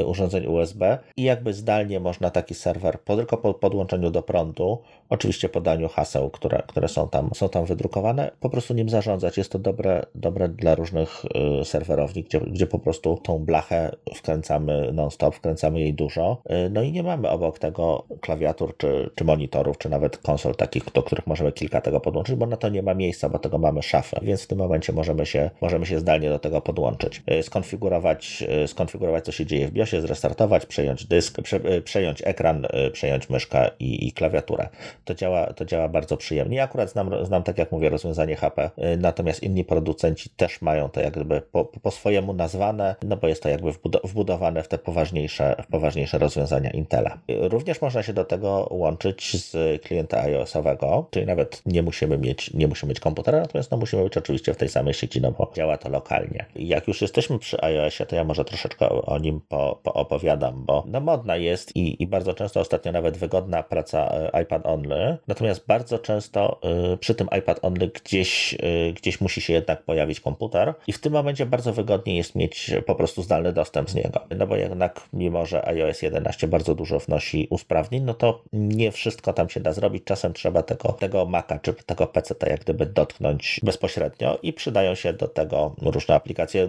y, urządzeń USB i jakby zdalnie można taki serwer, po, tylko po podłączeniu do prądu, oczywiście podaniu haseł, które, które są, tam, są tam wydrukowane, po prostu nim zarządzać to dobre, dobre dla różnych y, serwerowni, gdzie, gdzie po prostu tą blachę wkręcamy non-stop, wkręcamy jej dużo. Y, no i nie mamy obok tego klawiatur, czy, czy monitorów, czy nawet konsol takich, do których możemy kilka tego podłączyć, bo na to nie ma miejsca, bo tego mamy szafę, więc w tym momencie możemy się, możemy się zdalnie do tego podłączyć. Y, skonfigurować, skonfigurować co się dzieje w BIOSie, zrestartować, przejąć dysk, prze, przejąć ekran, przejąć myszkę i, i klawiaturę. To działa, to działa bardzo przyjemnie. Ja akurat znam, znam, tak jak mówię, rozwiązanie HP, natomiast natomiast inni producenci też mają to jakby po, po swojemu nazwane, no bo jest to jakby wbudowane w te poważniejsze, w poważniejsze rozwiązania Intela. Również można się do tego łączyć z klienta iOS-owego, czyli nawet nie musimy mieć, nie musimy mieć komputera, natomiast no musimy być oczywiście w tej samej sieci, no bo działa to lokalnie. Jak już jesteśmy przy iOSie, to ja może troszeczkę o nim po, poopowiadam, bo no modna jest i, i bardzo często ostatnio nawet wygodna praca e, iPad Only, natomiast bardzo często y, przy tym iPad Only gdzieś, y, gdzieś musi się jednak pojawić komputer i w tym momencie bardzo wygodnie jest mieć po prostu zdalny dostęp z niego. No bo jednak mimo, że iOS 11 bardzo dużo wnosi usprawnień, no to nie wszystko tam się da zrobić. Czasem trzeba tego, tego Maca czy tego PC jak gdyby dotknąć bezpośrednio i przydają się do tego różne aplikacje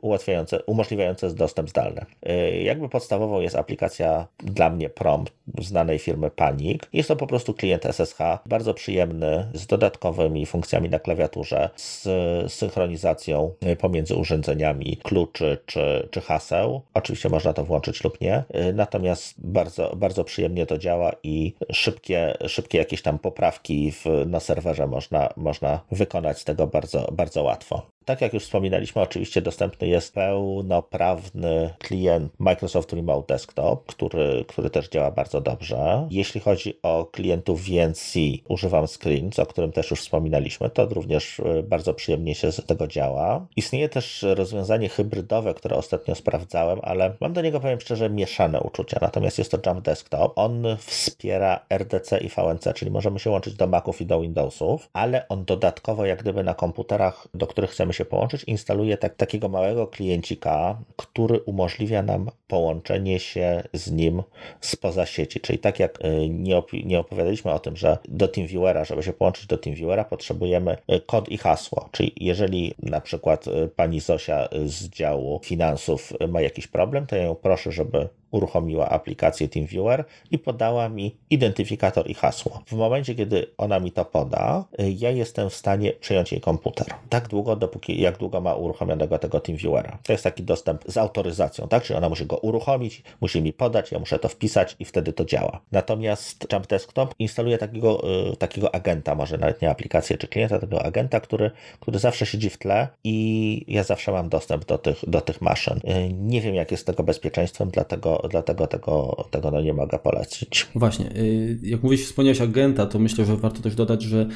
ułatwiające, umożliwiające dostęp zdalny. Y, jakby podstawową jest aplikacja dla mnie Prompt znanej firmy Panic. Jest to po prostu klient SSH, bardzo przyjemny, z dodatkowymi funkcjami na klawiaturze, z synchronizacją pomiędzy urządzeniami kluczy czy, czy haseł. Oczywiście można to włączyć lub nie, natomiast bardzo, bardzo przyjemnie to działa i szybkie, szybkie jakieś tam poprawki w, na serwerze można, można wykonać tego bardzo, bardzo łatwo. Tak jak już wspominaliśmy, oczywiście dostępny jest pełnoprawny klient Microsoft Remote Desktop, który, który też działa bardzo dobrze. Jeśli chodzi o klientów VNC, używam Screens, o którym też już wspominaliśmy. To również e, bardzo przyjemnie się z tego działa. Istnieje też rozwiązanie hybrydowe, które ostatnio sprawdzałem, ale mam do niego, powiem szczerze, mieszane uczucia. Natomiast jest to Jump Desktop. On wspiera RDC i VNC, czyli możemy się łączyć do Maców i do Windowsów, ale on dodatkowo, jak gdyby na komputerach, do których chcemy się połączyć, instaluje tak, takiego małego kliencika, który umożliwia nam połączenie się z nim spoza sieci. Czyli tak jak y, nie, op- nie opowiadaliśmy o tym, że do TeamViewera, żeby się połączyć do TeamViewera, potrzebujemy y, kod i hasło. Czyli jeżeli na przykład y, pani Zosia z działu finansów ma jakiś problem, to ja ją proszę, żeby uruchomiła aplikację TeamViewer i podała mi identyfikator i hasło. W momencie, kiedy ona mi to poda, ja jestem w stanie przejąć jej komputer. Tak długo, dopóki, jak długo ma uruchomionego tego TeamViewera. To jest taki dostęp z autoryzacją, tak? Czyli ona musi go uruchomić, musi mi podać, ja muszę to wpisać i wtedy to działa. Natomiast Jump Desktop instaluje takiego, y, takiego agenta, może nawet nie aplikację czy klienta, tego agenta, który, który zawsze siedzi w tle i ja zawsze mam dostęp do tych, do tych maszyn. Y, nie wiem, jak jest z tego bezpieczeństwem, dlatego, dlatego tego, tego no nie mogę polecić. Właśnie, y, jak mówisz, wspomniałeś agenta, to myślę, że warto też dodać, że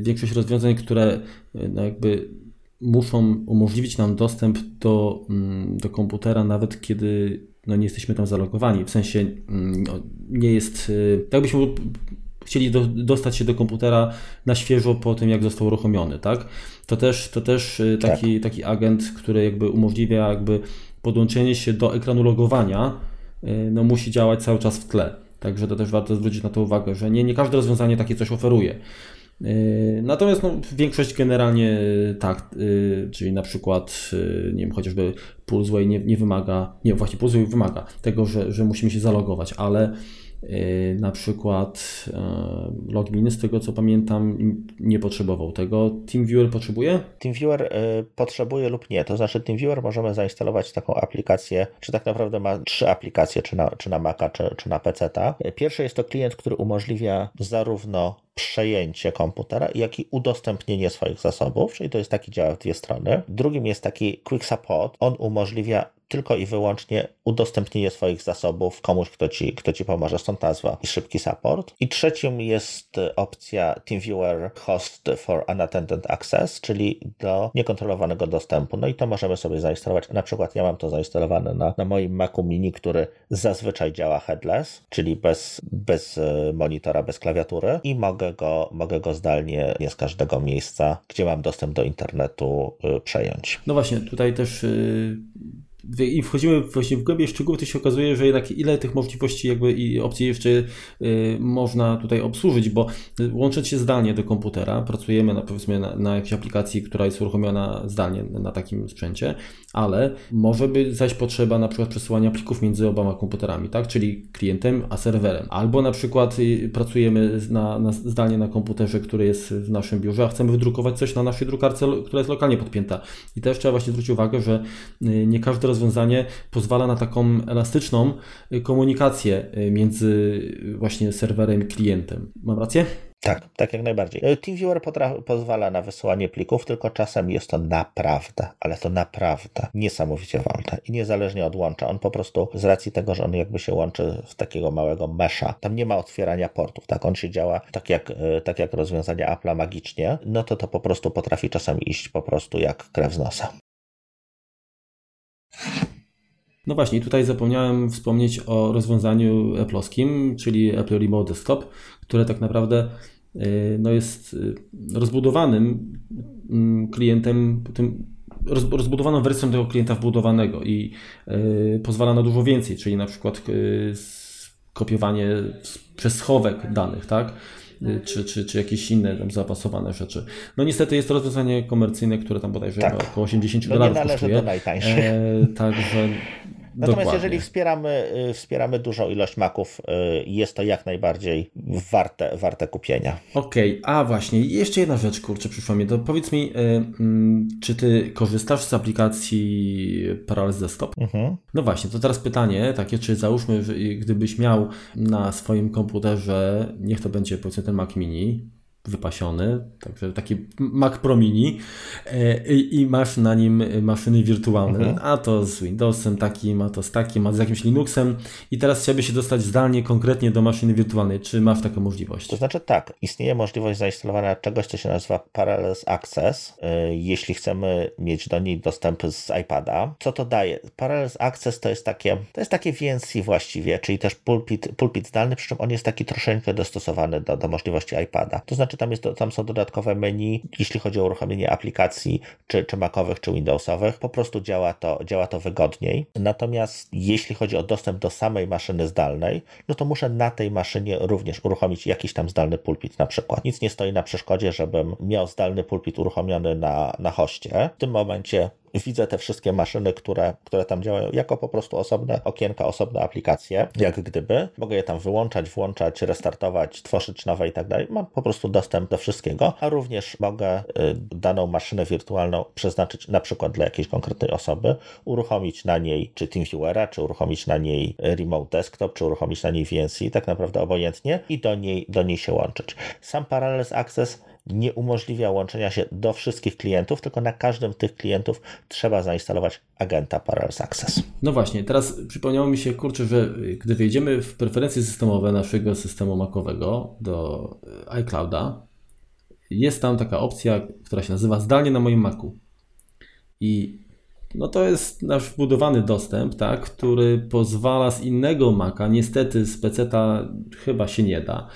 większość rozwiązań, które no jakby muszą umożliwić nam dostęp do, mm, do komputera, nawet kiedy no, nie jesteśmy tam zalogowani. W sensie mm, no, nie jest. Y, tak byśmy chcieli do, dostać się do komputera na świeżo po tym, jak został uruchomiony, tak? To też, to też y, taki, tak. taki agent, który jakby umożliwia jakby podłączenie się do ekranu logowania, y, no musi działać cały czas w tle. Także to też warto zwrócić na to uwagę, że nie, nie każde rozwiązanie takie coś oferuje. Yy, natomiast no, większość generalnie tak, yy, czyli na przykład, nie wiem, chociażby Pulseway nie, nie wymaga, nie, właśnie Pulseway wymaga tego, że, że musimy się zalogować, ale na przykład login, z tego co pamiętam, nie potrzebował tego. TeamViewer potrzebuje? TeamViewer potrzebuje lub nie. To znaczy, TeamViewer możemy zainstalować taką aplikację, czy tak naprawdę ma trzy aplikacje, czy na, czy na Maca, czy, czy na PC. Pierwszy jest to klient, który umożliwia zarówno przejęcie komputera, jak i udostępnienie swoich zasobów, czyli to jest taki dział w dwie strony. Drugim jest taki Quick Support. On umożliwia tylko i wyłącznie udostępnienie swoich zasobów komuś, kto ci, kto ci pomoże, stąd nazwa i szybki support. I trzecim jest opcja TeamViewer Host for Unattended Access, czyli do niekontrolowanego dostępu. No i to możemy sobie zainstalować. Na przykład ja mam to zainstalowane na, na moim Macu Mini, który zazwyczaj działa headless, czyli bez, bez e, monitora, bez klawiatury i mogę go, mogę go zdalnie nie z każdego miejsca, gdzie mam dostęp do internetu, e, przejąć. No właśnie, tutaj też y, i wchodzimy właśnie w głębiej szczegółów, to się okazuje, że jednak ile tych możliwości jakby i opcji jeszcze y, można tutaj obsłużyć, bo łącząc się zdalnie do komputera, pracujemy na, powiedzmy na, na jakiejś aplikacji, która jest uruchomiona zdalnie na takim sprzęcie, ale może być zaś potrzeba na przykład przesyłania plików między oboma komputerami, tak, czyli klientem a serwerem, albo na przykład y, pracujemy na, na, zdalnie na komputerze, który jest w naszym biurze, a chcemy wydrukować coś na naszej drukarce, która jest lokalnie podpięta. I też trzeba właśnie zwrócić uwagę, że y, nie każdy rozwiązanie pozwala na taką elastyczną y, komunikację y, między y, właśnie serwerem i klientem. Mam rację? Tak, tak jak najbardziej. TeamViewer pozwala na wysyłanie plików, tylko czasem jest to naprawdę, ale to naprawdę niesamowicie wolne i niezależnie od łącza. On po prostu z racji tego, że on jakby się łączy w takiego małego mesza, tam nie ma otwierania portów, tak? On się działa tak jak, tak jak rozwiązania Apple'a magicznie, no to to po prostu potrafi czasami iść po prostu jak krew z nosa. No właśnie, tutaj zapomniałem wspomnieć o rozwiązaniu Apple'owskim, czyli Apple Remote Desktop, które tak naprawdę y, no jest y, rozbudowanym mm, klientem, tym rozbudowaną wersją tego klienta wbudowanego i y, pozwala na dużo więcej, czyli na przykład kopiowanie przez schowek danych, tak? czy, czy, czy jakieś inne tam rzeczy. No niestety jest to rozwiązanie komercyjne, które tam bodajże tak. około 80 no dolarów kosztuje. Do e, także Natomiast Dokładnie. jeżeli wspieramy, y, wspieramy dużą ilość maków, y, jest to jak najbardziej warte, warte kupienia. Okej, okay. a właśnie, jeszcze jedna rzecz, kurczę, przyszła mi. To powiedz mi, y, mm, czy ty korzystasz z aplikacji Parallels Desktop? Mhm. No właśnie, to teraz pytanie takie, czy załóżmy, że gdybyś miał na swoim komputerze, niech to będzie powiedzmy ten Mac Mini, wypasiony, także taki Mac Pro Mini e, i masz na nim maszyny wirtualne, mhm. a to z Windowsem takim, a to z takim, a z jakimś Linuxem i teraz chciałbyś się dostać zdalnie konkretnie do maszyny wirtualnej. Czy masz taką możliwość? To znaczy tak, istnieje możliwość zainstalowania czegoś, co się nazywa Parallels Access, e, jeśli chcemy mieć do niej dostęp z iPada. Co to daje? Parallels Access to jest takie, to jest takie VNC właściwie, czyli też pulpit, pulpit zdalny, przy czym on jest taki troszeczkę dostosowany do, do możliwości iPada. To znaczy tam, jest, tam są dodatkowe menu, jeśli chodzi o uruchomienie aplikacji, czy, czy Macowych, czy Windowsowych. Po prostu działa to, działa to wygodniej. Natomiast jeśli chodzi o dostęp do samej maszyny zdalnej, no to muszę na tej maszynie również uruchomić jakiś tam zdalny pulpit na przykład. Nic nie stoi na przeszkodzie, żebym miał zdalny pulpit uruchomiony na, na hoście. W tym momencie widzę te wszystkie maszyny, które, które tam działają, jako po prostu osobne okienka, osobne aplikacje, jak gdyby. Mogę je tam wyłączać, włączać, restartować, tworzyć nowe i tak dalej. Mam po prostu dostęp do wszystkiego, a również mogę y, daną maszynę wirtualną przeznaczyć na przykład dla jakiejś konkretnej osoby, uruchomić na niej czy TeamViewera, czy uruchomić na niej Remote Desktop, czy uruchomić na niej VNC, tak naprawdę obojętnie i do niej, do niej się łączyć. Sam Parallels Access nie umożliwia łączenia się do wszystkich klientów, tylko na każdym tych klientów trzeba zainstalować agenta Parallels Access. No właśnie, teraz przypomniało mi się, kurczę, że gdy wejdziemy w preferencje systemowe naszego systemu Macowego do iClouda, jest tam taka opcja, która się nazywa zdalnie na moim Macu. I no to jest nasz wbudowany dostęp, tak, który pozwala z innego Maca, niestety z PC-ta chyba się nie da,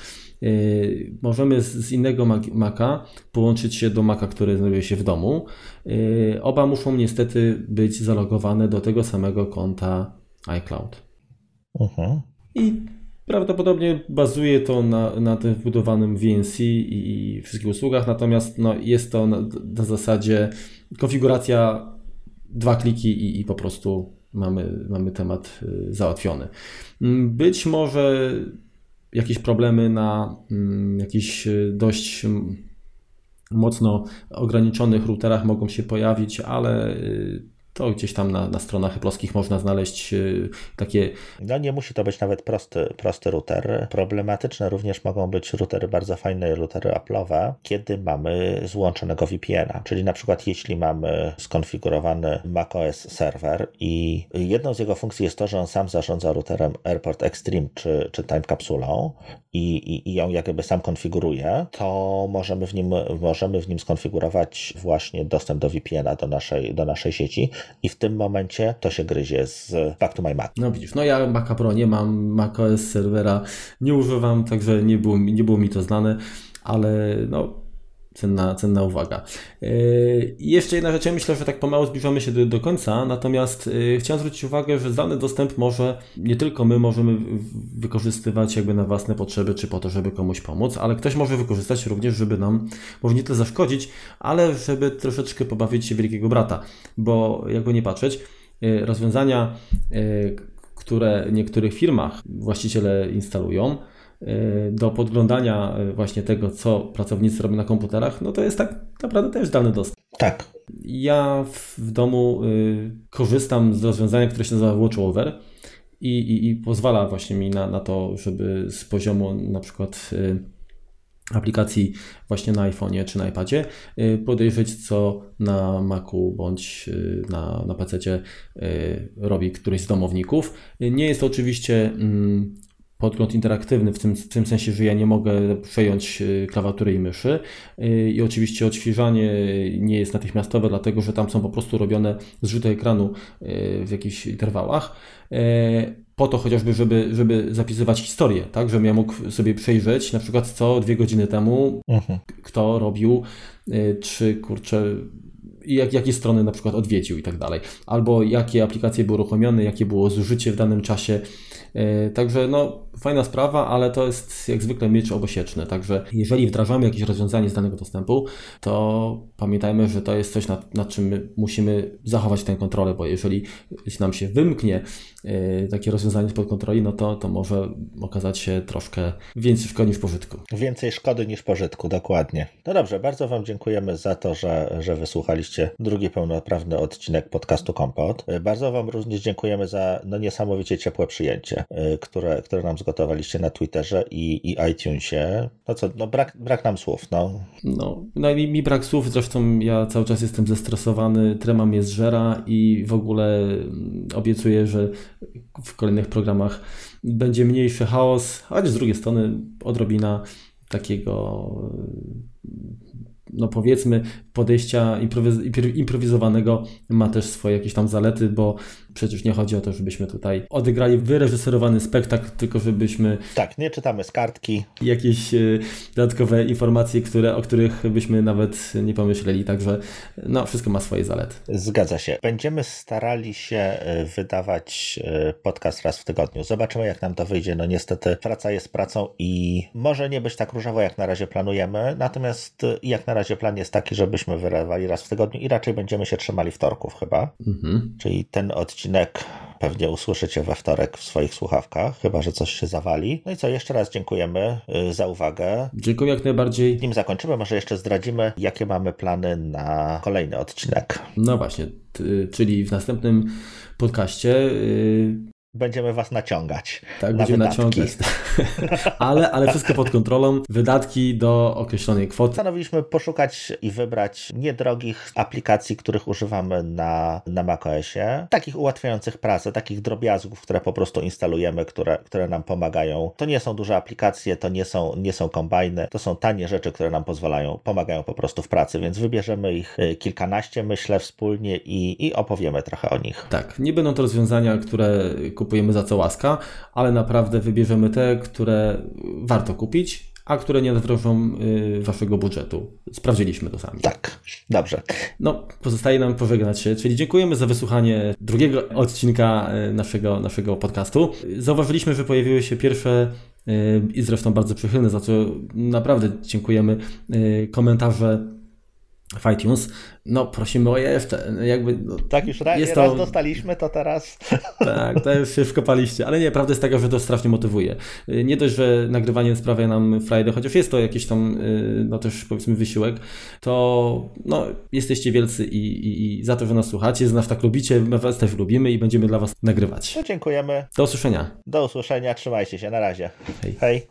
możemy z innego Maca połączyć się do Maca, który znajduje się w domu. Yy, oba muszą niestety być zalogowane do tego samego konta iCloud. Uh-huh. I prawdopodobnie bazuje to na, na tym wbudowanym VNC i, i wszystkich usługach, natomiast no, jest to na, na zasadzie konfiguracja dwa kliki i, i po prostu mamy, mamy temat y, załatwiony. Mm, być może jakieś problemy na mm, jakichś y, dość mm, mocno ograniczonych routerach mogą się pojawić, ale y, to gdzieś tam na, na stronach Apple'owskich można znaleźć y, takie... No nie musi to być nawet prosty, prosty router. Problematyczne również mogą być routery, bardzo fajne routery Apple'owe, kiedy mamy złączonego VPN-a. Czyli na przykład jeśli mamy skonfigurowany macOS serwer i jedną z jego funkcji jest to, że on sam zarządza routerem Airport Extreme czy, czy Time Capsulą i, i, i ją jakby sam konfiguruje, to możemy w nim, możemy w nim skonfigurować właśnie dostęp do VPN-a do naszej, do naszej sieci i w tym momencie to się gryzie z Back to My Mac. No widzisz, no ja Maca Pro nie mam, macOS serwera nie używam, także nie było, nie było mi to znane, ale no cenna, cenna uwaga. Yy, jeszcze jedna rzecz, ja myślę, że tak pomału zbliżamy się do, do końca, natomiast yy, chciałem zwrócić uwagę, że zdalny dostęp może nie tylko my możemy wykorzystywać jakby na własne potrzeby, czy po to, żeby komuś pomóc, ale ktoś może wykorzystać również, żeby nam, może nie tyle zaszkodzić, ale żeby troszeczkę pobawić się wielkiego brata, bo jakby nie patrzeć, yy, rozwiązania, które w niektórych firmach właściciele instalują, do podglądania y, właśnie tego, co pracownicy robią na komputerach, no to jest tak naprawdę też dany dostęp. Tak. Ja w domu y, korzystam z rozwiązania, które się nazywa WatchOver i, i, i pozwala właśnie mi na, na to, żeby z poziomu na przykład aplikacji właśnie na iPhone'ie czy na iPadzie podejrzeć, co na Macu bądź na, na PC robi któryś z domowników. Nie jest to oczywiście mm, podgląd interaktywny w tym, w tym sensie, że ja nie mogę przejąć y, klawiatury i myszy. Y, I oczywiście odświeżanie nie jest natychmiastowe, dlatego że tam są po prostu robione zrzuty ekranu y, w jakichś interwałach. Po to chociażby, żeby, żeby zapisywać historię, tak? Żebym ja mógł sobie przejrzeć na przykład co dwie godziny temu, uh-huh. kto robił, czy kurczę jak, jakie strony na przykład odwiedził i tak dalej. Albo jakie aplikacje były uruchomione, jakie było zużycie w danym czasie. Także no, fajna sprawa, ale to jest jak zwykle miecz obosieczny. Także jeżeli wdrażamy jakieś rozwiązanie z danego dostępu, to pamiętajmy, że to jest coś, nad, nad czym musimy zachować tę kontrolę, bo jeżeli nam się wymknie yy, takie rozwiązanie spod kontroli, no to, to może okazać się troszkę więcej szkody niż pożytku. Więcej szkody niż pożytku, dokładnie. No dobrze, bardzo Wam dziękujemy za to, że, że wysłuchaliście drugi pełnoprawny odcinek podcastu Kompot. Bardzo Wam również dziękujemy za no, niesamowicie ciepłe przyjęcie, które, które nam zgotowaliście na Twitterze i, i iTunesie. No co, no brak, brak nam słów, no. No, no mi, mi brak słów, zresztą ja cały czas jestem zestresowany, trema mnie zżera i w ogóle mm, obiecuję, że w kolejnych programach będzie mniejszy chaos, choć z drugiej strony odrobina takiego no powiedzmy podejścia improwizowanego ma też swoje jakieś tam zalety, bo przecież nie chodzi o to, żebyśmy tutaj odegrali wyreżyserowany spektakl, tylko żebyśmy... Tak, nie czytamy z kartki. Jakieś y, dodatkowe informacje, które, o których byśmy nawet nie pomyśleli, także no, wszystko ma swoje zalety. Zgadza się. Będziemy starali się wydawać podcast raz w tygodniu. Zobaczymy, jak nam to wyjdzie. No niestety praca jest pracą i może nie być tak różowo, jak na razie planujemy, natomiast jak na razie plan jest taki, żebyśmy wyrywali raz w tygodniu i raczej będziemy się trzymali wtorków chyba. Mhm. Czyli ten odcinek pewnie usłyszycie we wtorek w swoich słuchawkach, chyba że coś się zawali. No i co, jeszcze raz dziękujemy y, za uwagę. Dziękuję jak najbardziej. Nim zakończymy, może jeszcze zdradzimy, jakie mamy plany na kolejny odcinek. No właśnie, czyli w następnym podcaście y, będziemy was naciągać. Tak, na będziemy wydatki. naciągać. (laughs) ale, ale wszystko pod kontrolą. Wydatki do określonej kwoty. Postanowiliśmy poszukać i wybrać niedrogich aplikacji, których używamy na, na macOSie. Takich ułatwiających pracę, takich drobiazgów, które po prostu instalujemy, które, które nam pomagają. To nie są duże aplikacje, to nie są, nie są kombajny, to są tanie rzeczy, które nam pozwalają, pomagają po prostu w pracy, więc wybierzemy ich y, kilkanaście, myślę, wspólnie i, i opowiemy trochę o nich. Tak, nie będą to rozwiązania, które kupujemy za co łaska, ale naprawdę wybierzemy te, które warto kupić, a które nie nadwróżą y, waszego budżetu. Sprawdziliśmy to sami. Tak, dobrze. No, pozostaje nam pożegnać się, czyli dziękujemy za wysłuchanie drugiego odcinka y, naszego, naszego podcastu. Zauważyliśmy, że pojawiły się pierwsze y, i zresztą bardzo przychylne, za co naprawdę dziękujemy komentarze w iTunes, no prosimy o jeszcze. Jakby, no, tak, już raz, jest to... raz dostaliśmy, to teraz. (laughs) Tak, to już się wkopaliście. Ale nie, prawda jest taka, że to strasznie motywuje. Nie dość, że nagrywanie sprawia nam frajdę, chociaż jest to jakiś tam, y, no też powiedzmy wysiłek, to no, jesteście wielcy i, i, i za to, że nas słuchacie, że nas tak lubicie, my was też lubimy i będziemy dla was nagrywać. No, dziękujemy. Do usłyszenia. Do usłyszenia, trzymajcie się, na razie. Hej. Hej.